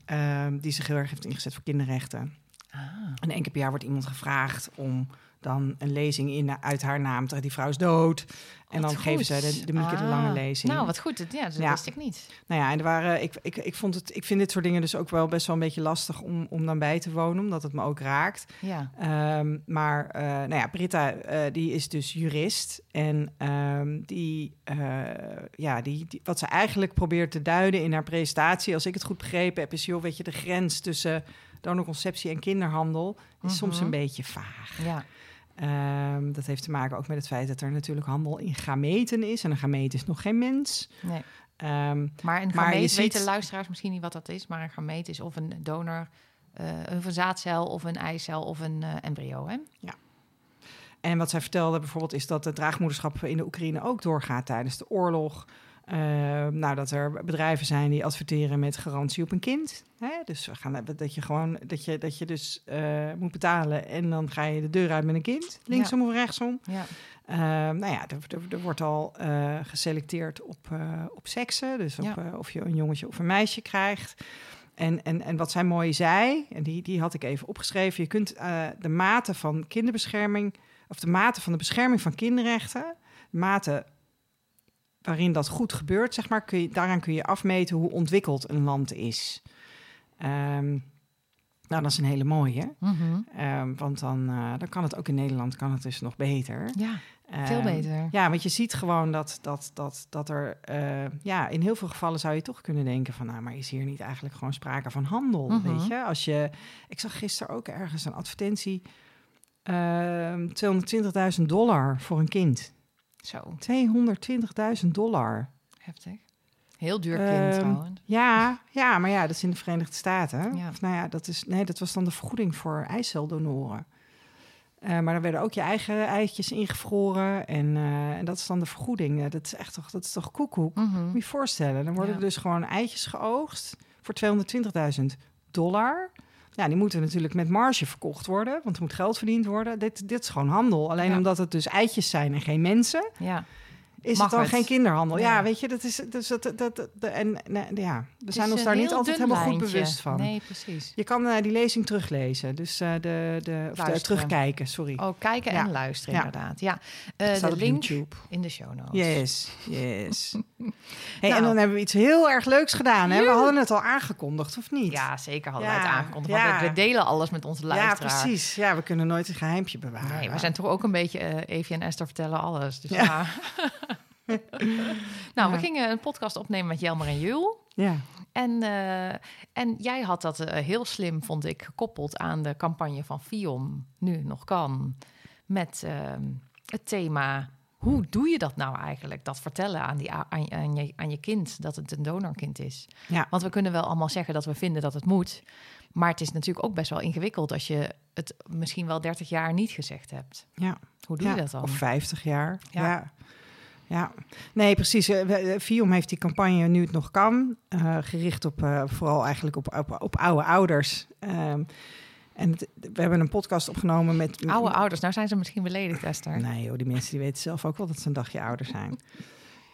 Ehm, die zich heel erg heeft ingezet voor kinderrechten. ah. En één keer per jaar wordt iemand gevraagd om dan een lezing in, uit haar naam. Die vrouw is dood. En Wat dan geven zij de, de Mieke de Ah, Lange lezing. Nou, wat goed. Ja, dat Ja. wist ik niet. Nou ja, en er waren, ik, ik, ik, vond het, ik vind dit soort dingen dus ook wel best wel een beetje lastig om, om dan bij te wonen. Omdat het me ook raakt. Ja. Ehm, maar eh, nou ja, Britta, eh, die is dus jurist. En ehm, die, eh, ja, die, die, wat ze eigenlijk probeert te duiden in haar presentatie, als ik het goed begrepen heb, is joh, weet je, de grens tussen donorconceptie en kinderhandel is soms Mhm. een beetje vaag. Ja. Ehm, dat heeft te maken ook met het feit dat er natuurlijk handel in gameten is. En een gameet is nog geen mens. Nee. Ehm, Maar een gameet ziet- weten luisteraars misschien niet wat dat is. Maar een gameet is of een donor, eh, een zaadcel of een eicel of een eh, embryo. Hè? En wat zij vertelde bijvoorbeeld is dat het draagmoederschap in de Oekraïne ook doorgaat tijdens de oorlog. Eh, nou, dat er bedrijven zijn die adverteren met garantie op een kind. Hè? Dus we gaan, dat je gewoon dat je, dat je dus eh, moet betalen en dan ga je de deur uit met een kind, linksom of rechtsom. Ja. Eh, nou ja, er, er, er wordt al eh, geselecteerd op, eh, op seksen, dus op, Ja. of je een jongetje of een meisje krijgt. En, en, en wat zij mooi zei, en die, die had ik even opgeschreven, je kunt de mate van kinderbescherming, of de mate van de bescherming van kinderrechten, de mate waarin dat goed gebeurt, zeg maar, kun je, daaraan kun je afmeten hoe ontwikkeld een land is. Ehm, nou, dat is een hele mooie. Ehm, want dan, eh, dan kan het ook in Nederland kan het dus nog beter. ja, veel Ehm, beter. Ja, want je ziet gewoon dat, dat, dat, dat er... eh, ja, in heel veel gevallen zou je toch kunnen denken van... nou, maar is hier niet eigenlijk gewoon sprake van handel, Mhm. weet je? Als je... Ik zag gisteren ook ergens een advertentie... ehm 220.000 dollar voor een kind. Zo, 220.000 dollar. heftig. Heel duur kind Ehm, trouwens. Ja, ja, maar ja, dat is in de Verenigde Staten. Ja. Of, nou ja, dat, is, nee, dat was dan de vergoeding voor eiceldonoren. Eh, maar dan werden ook je eigen eitjes ingevroren. En, eh, en dat is dan de vergoeding. Dat is echt toch, dat is toch koekoek. Mhm. Moet je je voorstellen. Dan worden Ja. er dus gewoon eitjes geoogst voor 220.000 dollar. Ja, die moeten natuurlijk met marge verkocht worden, want er moet geld verdiend worden. Dit, dit is gewoon handel. Alleen Ja. omdat het dus eitjes zijn en geen mensen, Ja, is het dan het? geen kinderhandel. Ja, Ja. weet je, dat is dus dat, dat, en nee, ja, we zijn ons daar niet altijd helemaal goed bewust van. Nee, precies. Je kan eh, die lezing teruglezen, dus eh, de, de, of de terugkijken, sorry. Oh, kijken Ja. en luisteren Ja. inderdaad. Ja, staat de link YouTube. in de show notes. Yes, yes. [laughs] hey, Nou. En dan hebben we iets heel erg leuks gedaan. Hè? We hadden het al aangekondigd, of niet? Ja, zeker hadden Ja, we het aangekondigd. ja. Want we, we delen alles met onze ja luisteraar. precies. Ja, we kunnen nooit een geheimpje bewaren. Nee, we zijn toch ook een beetje Evie en Esther vertellen alles. Dus Ja. [laughs] [laughs] ja. [laughs] nou, we gingen een podcast opnemen met Jelmer en Jul. Ja, En, eh, en jij had dat eh, heel slim, vond ik, gekoppeld aan de campagne van Fion, nu nog kan. Met ehm, het thema, hoe doe je dat nou eigenlijk? Dat vertellen aan, die, aan, aan, je, aan je kind, dat het een donorkind is. Ja. Want we kunnen wel allemaal zeggen dat we vinden dat het moet. Maar het is natuurlijk ook best wel ingewikkeld als je het misschien wel 30 jaar niet gezegd hebt. ja. Hoe doe ja. je dat dan? Of 50 jaar. Ja. Ja. Ja. Nee, precies. Eh, we- eh, Viom heeft die campagne nu het nog kan. eh, gericht op eh, vooral eigenlijk op, op, op oude ouders. Ehm, en het- we hebben een podcast opgenomen met... Oude ouders, nou zijn ze misschien beledigd, Esther. Nee joh, die mensen die weten zelf ook wel dat ze een dagje ouder zijn.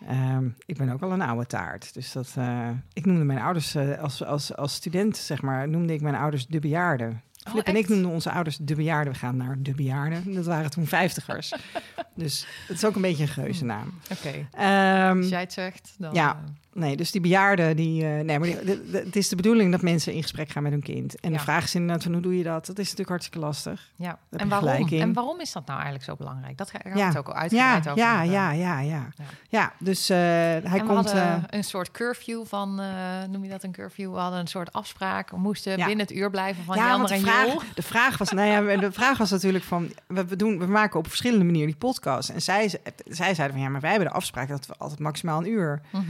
Ehm, ik ben ook wel een oude taart. Dus dat, eh, ik noemde mijn ouders eh, als, als, als student, zeg maar, noemde ik mijn ouders de bejaarden. Flip en ik Oh, noemden onze ouders de bejaarden. We gaan naar de bejaarden. Dat waren toen vijftigers. [laughs] dus het is ook een beetje een geuzennaam. Oké, Ehm, als jij het zegt, dan... ja. Nee, dus die bejaarden, die, eh, nee, maar die- de- de- het is de bedoeling dat mensen in gesprek gaan met hun kind. En Ja. de vraag is inderdaad van hoe doe je dat? Dat is natuurlijk hartstikke lastig. Ja, en waarom? En waarom is dat nou eigenlijk zo belangrijk? Dat ga gaan we Ja. het ook al Ja, uitgebreid over ja, ja, ja, ja, Ja. ja. dus eh, hij en we komt. hadden eh, een soort curfew van, noem je dat een curfew? We hadden een soort afspraak. We moesten Ja. binnen het uur blijven van ja, en vraag, de vraag was, nou ja, de vraag was natuurlijk van, we, doen, we maken op verschillende manieren die podcast. En zij, zij zeiden van, ja, maar wij hebben de afspraak dat we altijd maximaal een uur. Mhm.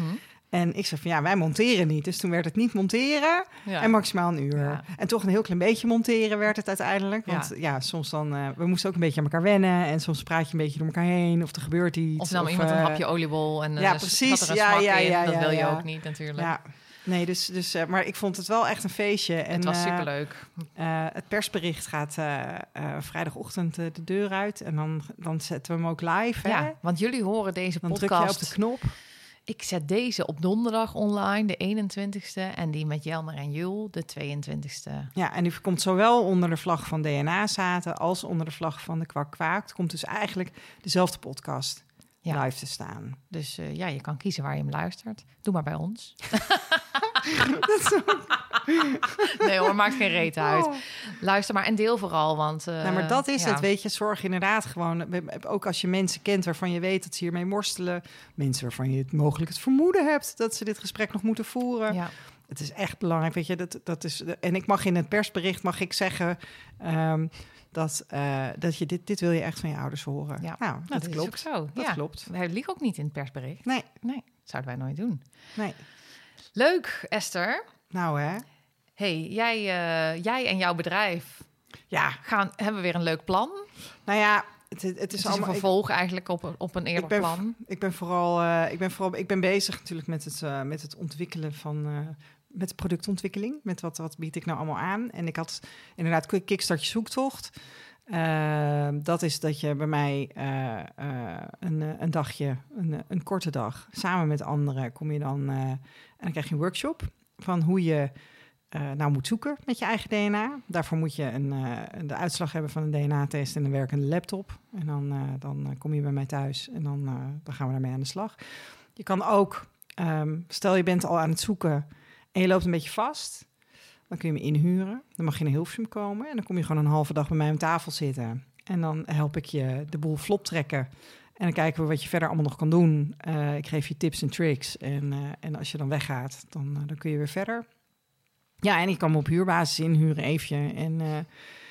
En ik zei van, ja, wij monteren niet. Dus toen werd het niet monteren Ja. en maximaal een uur. Ja. En toch een heel klein beetje monteren werd het uiteindelijk. Want ja, soms dan, eh, we moesten ook een beetje aan elkaar wennen. En soms praat je een beetje door elkaar heen of er gebeurt iets. Of nam iemand een eh, hapje oliebol en eh, ja, precies. er Ja, ja, ja, dat wil je ook niet natuurlijk. Ja, nee, dus, dus, maar ik vond het wel echt een feestje. En, het was superleuk. het persbericht gaat vrijdagochtend de deur uit. En dan, dan zetten we hem ook live. Hè? Ja, want jullie horen deze Dan druk je op podcast. de knop. Ik zet deze op donderdag online, de 21ste. En die met Jelmer en Jul, de 22ste. Ja, en die komt zowel onder de vlag van DNA-zaten als onder de vlag van de Kwak Kwaak. Het komt dus eigenlijk dezelfde podcast Ja. live te staan. Dus eh, ja, je kan kiezen waar je hem luistert. Doe maar bij ons. [laughs] [laughs] nee hoor, maakt geen reet uit. Oh. Luister maar en deel vooral, want... eh, Nou, maar dat is ja. het, weet je. Zorg inderdaad gewoon, ook als je mensen kent waarvan je weet dat ze hiermee worstelen. Mensen waarvan je het mogelijk het vermoeden hebt dat ze dit gesprek nog moeten voeren. Ja, Het is echt belangrijk, weet je. Dat, dat is, en ik mag in het persbericht mag ik zeggen ehm, dat, eh, dat je dit, dit wil je echt van je ouders horen. Ja. Nou, dat, is klopt. ook zo. Dat ja. klopt. Wij liegen ook niet in het persbericht. Nee, Nee, zouden wij nooit doen. nee. Leuk, Esther. Nou hè. hey, jij, eh, jij en jouw bedrijf Ja, gaan, hebben weer een leuk plan. nou ja, het, het, Het is allemaal... een ik- vervolg eigenlijk op, een- op een eerder ben- plan. Ik ben vooral, eh, ik ben vooral, ik ben bezig natuurlijk met het, eh, met het ontwikkelen van, eh, met productontwikkeling. Met wat, wat bied ik nou allemaal aan? En ik had inderdaad quick kickstart je zoektocht. Eh, dat is dat je bij mij eh, eh, een, eh, een dagje, een, een korte dag, samen met anderen kom je dan en dan krijg je een workshop van hoe je nou moet zoeken met je eigen DNA. Daarvoor moet je een, de uitslag hebben van een DNA-test en een werkende laptop. En dan, dan kom je bij mij thuis en dan, dan gaan we daarmee aan de slag. Je kan ook, ehm, stel je bent al aan het zoeken en je loopt een beetje vast, dan kun je me inhuren. Dan mag je naar Hilversum komen en dan kom je gewoon een halve dag bij mij aan tafel zitten. En dan help ik je de boel vlot trekken. En dan kijken we wat je verder allemaal nog kan doen. Eh, ik geef je tips en tricks. En, eh, en als je dan weggaat, dan, eh, dan kun je weer verder. Ja, en ik kan me op huurbasis inhuren even. En,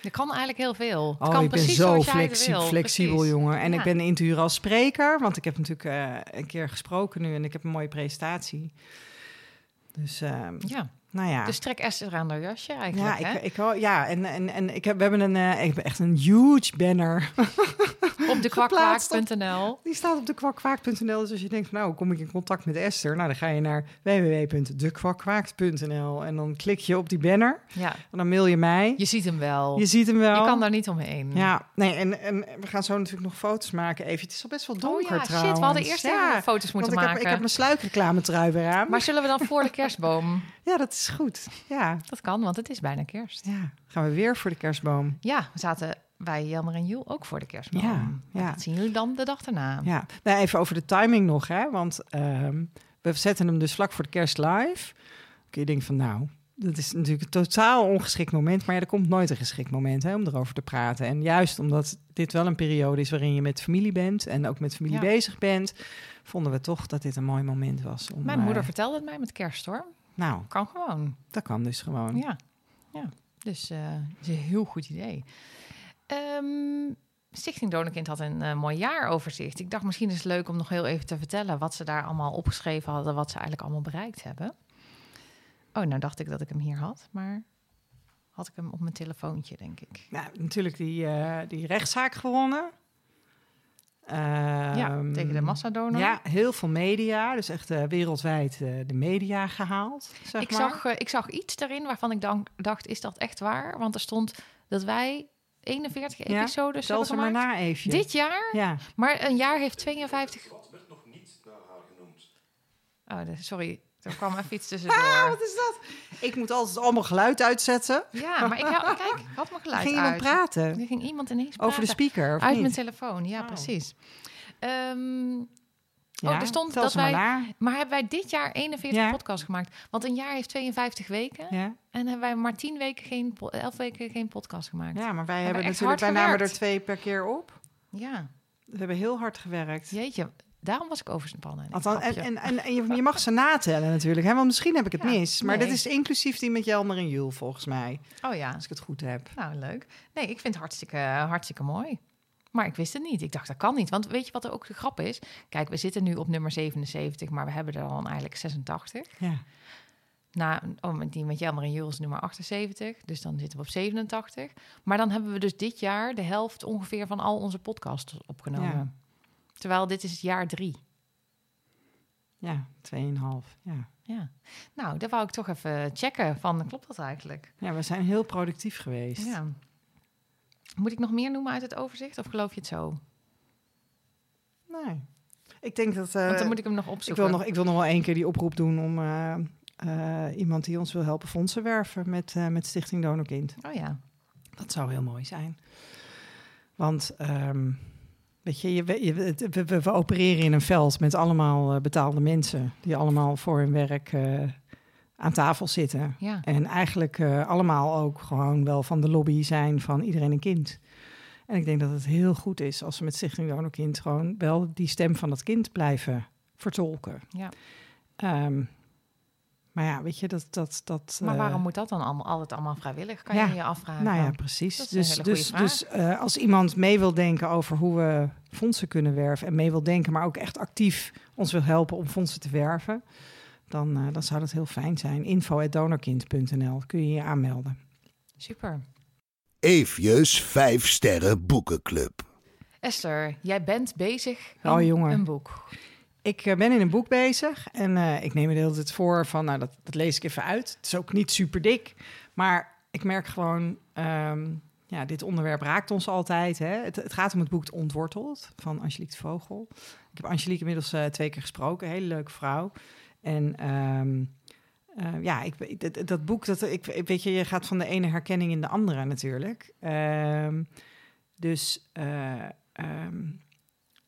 Je kan eigenlijk heel veel. Het oh, kan ik ben precies zo flexi- flexibel, Precies. jongen. En Ja. ik ben in te huren als spreker. Want ik heb natuurlijk een keer gesproken nu. En ik heb een mooie presentatie. Dus ehm, Ja, Nou ja. Dus trek Esther aan haar jasje eigenlijk, ja, hè? ik, ik, ja, en, en, en ik heb, we hebben een, eh, ik heb echt een huge banner. Op de [laughs] kwakkwaak.nl. Die staat op de kwakkwaak.nl. Dus als je denkt, van, nou, kom ik in contact met Esther? Nou, dan ga je naar www.dekwakkwaak.nl en dan klik je op die banner. Ja, En dan mail je mij. je ziet hem wel. Je ziet hem wel. Je kan daar niet omheen. Ja, nee, en, en we gaan zo natuurlijk nog foto's maken. Even, het is al best wel donker oh ja, trouwens. shit, we hadden eerst ja, even foto's moeten want ik maken. Heb, ik heb mijn sluikreclame trui weer aan. Maar zullen we dan voor de kerstboom? [laughs] Ja, dat is goed. Ja, Dat kan, want het is bijna kerst. ja. gaan we weer voor de kerstboom. Ja, we zaten bij Jan en Joel ook voor de kerstboom. Ja, ja. Dat zien jullie dan de dag daarna. Ja, nou, even over de timing nog, hè? Want ehm, we zetten hem dus vlak voor de kerst live. Kun je denken van, nou, dat is natuurlijk een totaal ongeschikt moment. Maar ja, er komt nooit een geschikt moment hè, om erover te praten. En juist omdat dit wel een periode is waarin je met familie bent en ook met familie Ja. bezig bent, vonden we toch dat dit een mooi moment was. Om, Mijn eh, moeder vertelde het mij met kerst hoor. Nou, Kan gewoon. dat kan dus gewoon. Ja, ja. dus eh is een heel goed idee. Ehm, Stichting Donorkind had een eh, mooi jaaroverzicht. Ik dacht misschien is het leuk om nog heel even te vertellen wat ze daar allemaal opgeschreven hadden, wat ze eigenlijk allemaal bereikt hebben. Oh, nou dacht ik dat ik hem hier had, maar had ik hem op mijn telefoontje, denk ik. Nou, natuurlijk die, eh, die rechtszaak gewonnen. Ja, Ehm, tegen de massadonor. Ja, heel veel media. Dus echt eh, wereldwijd eh, de media gehaald. Zeg ik, maar. zag, eh, ik zag iets daarin waarvan ik dan dacht, is dat echt waar? Want er stond dat wij 41 Ja, episodes hebben ze maar gemaakt. na even. Dit jaar? Ja. Maar een jaar heeft 52... Oh, de- sorry. Er kwam even iets [laughs] Ah, tussendoor. wat is dat? Ik moet altijd allemaal geluid uitzetten. Ja, maar ik had, kijk, ik had mijn geluid Ging iemand uit. praten? Er ging iemand ineens praten. Over de speaker, of Uit niet? mijn telefoon, ja, Oh. precies. Ehm, Ja, oh, er stond dat maar wij... Maar hebben wij dit jaar 41 Ja. podcasts gemaakt? Want een jaar heeft 52 weken. Ja. En hebben wij maar 10 weken geen, po- 11 weken geen podcast gemaakt. ja, maar wij Hebben hebben natuurlijk, wij namen er twee per keer op. Ja, We hebben heel hard gewerkt. jeetje. Daarom was ik overspannen. Althans, en, en, en, en je, mag ze natellen natuurlijk, hè? want misschien heb ik het Ja, mis. Maar nee. dit is inclusief die met Jelmer en Jul, volgens mij. Oh ja, Als ik het goed heb. nou leuk. Nee, ik vind het hartstikke, hartstikke mooi. Maar ik wist het niet. Ik dacht, dat kan niet. Want weet je wat er ook de grap is? Kijk, we zitten nu op nummer 77, maar we hebben er dan eigenlijk 86. Ja. Na, oh, met die met Jelmer en Jules nummer 78. Dus dan zitten we op 87. Maar dan hebben we dus dit jaar de helft ongeveer van al onze podcasts opgenomen. Ja. Terwijl dit is het jaar drie. Ja, 2,5. Ja. Ja. Nou, dat wou ik toch even checken van, klopt dat eigenlijk? ja, we zijn heel productief geweest. Ja. Moet ik nog meer noemen uit het overzicht? Of geloof je het zo? Nee. Ik denk dat... eh, Want dan moet ik hem nog ik, opzoeken. wil nog, ik wil nog wel één keer die oproep doen om eh, eh, iemand die ons wil helpen fondsen werven met, met Stichting Donorkind. Oh ja. Dat zou heel mooi zijn. Want, ehm, weet je, je, we- je, het- we, we, we opereren in een veld met allemaal eh, betaalde mensen... die allemaal voor hun werk eh, aan tafel zitten. Ja. En eigenlijk eh, allemaal ook gewoon wel van de lobby zijn van iedereen een kind. En ik denk dat het heel goed is als we met Stichting Donorkind... gewoon wel die stem van dat kind blijven vertolken. ja. Ehm, maar ja, weet je, dat... dat, dat Maar eh, waarom moet dat dan allemaal, altijd allemaal vrijwillig? Kan ja. je je afvragen. nou ja, precies. Dat is een dus hele goede dus, vraag. dus eh, als iemand mee wil denken over hoe we fondsen kunnen werven en mee wil denken, maar ook echt actief ons wil helpen om fondsen te werven, dan, eh, dan zou dat heel fijn zijn. Info@donorkind.nl kun je je aanmelden. Super. Eefjes 5 sterren boekenclub. Esther, jij bent bezig in Oh, jongen. een boek. Ik eh, ben in een boek bezig en eh, ik neem me de voor van, nou, dat, dat lees ik even uit. Het is ook niet super dik, maar ik merk gewoon, ehm, ja, dit onderwerp raakt ons altijd. Hè? Het, gaat om het boek Het Ontworteld van Angelique de Vogel. Ik heb Angelique inmiddels eh, twee keer gesproken, hele leuke vrouw. En ehm, eh, ja, ik, dat, dat boek, dat, ik, weet je, je gaat van de ene herkenning in de andere natuurlijk. Ehm, dus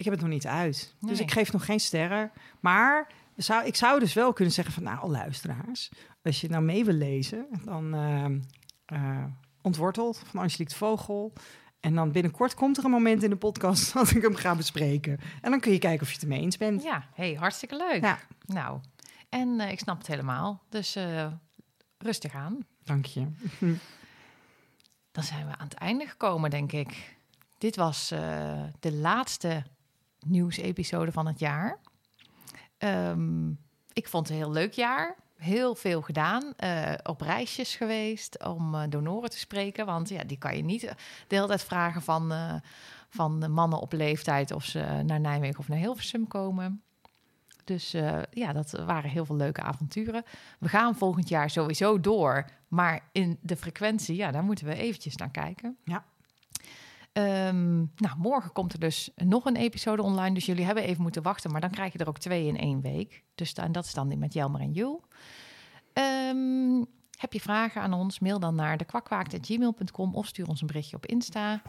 ik heb het nog niet uit. Dus ik geef nog geen sterren. Maar zou, ik zou dus wel kunnen zeggen van, nou, luisteraars, als je nou mee wil lezen, dan ehm, eh, Ontworteld van Angelique de Vogel. En dan binnenkort komt er een moment in de podcast [laughs] dat ik hem ga bespreken. En dan kun je kijken of je het ermee eens bent. Ja, hey, hartstikke leuk. Ja. Nou, en eh, ik snap het helemaal. Dus eh, rustig aan. Dank je. Dan zijn we aan het einde gekomen, denk ik. Dit was de laatste nieuwsepisode van het jaar. Ehm, ik vond het een heel leuk jaar. heel veel gedaan. Eh, op reisjes geweest om eh, donoren te spreken. Want ja, die kan je niet de hele tijd vragen van, eh, van mannen op leeftijd of ze naar Nijmegen of naar Hilversum komen. Dus ja, dat waren heel veel leuke avonturen. We gaan volgend jaar sowieso door. Maar in de frequentie, ja, daar moeten we eventjes naar kijken. Ja. Ehm, nou, morgen komt er dus nog een episode online. Dus jullie hebben even moeten wachten. Maar dan krijg je er ook twee in één week. Dus dan, dat is dan met Jelmer en Jul. Ehm, heb je vragen aan ons? Mail dan naar dekwakwaakt.gmail.com of stuur ons een berichtje op Insta.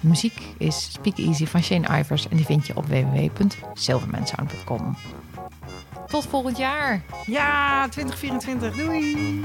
De muziek is Speak Easy van Shane Ivers en die vind je op www.silvermansound.com. Tot volgend jaar! Ja, 2024. Doei!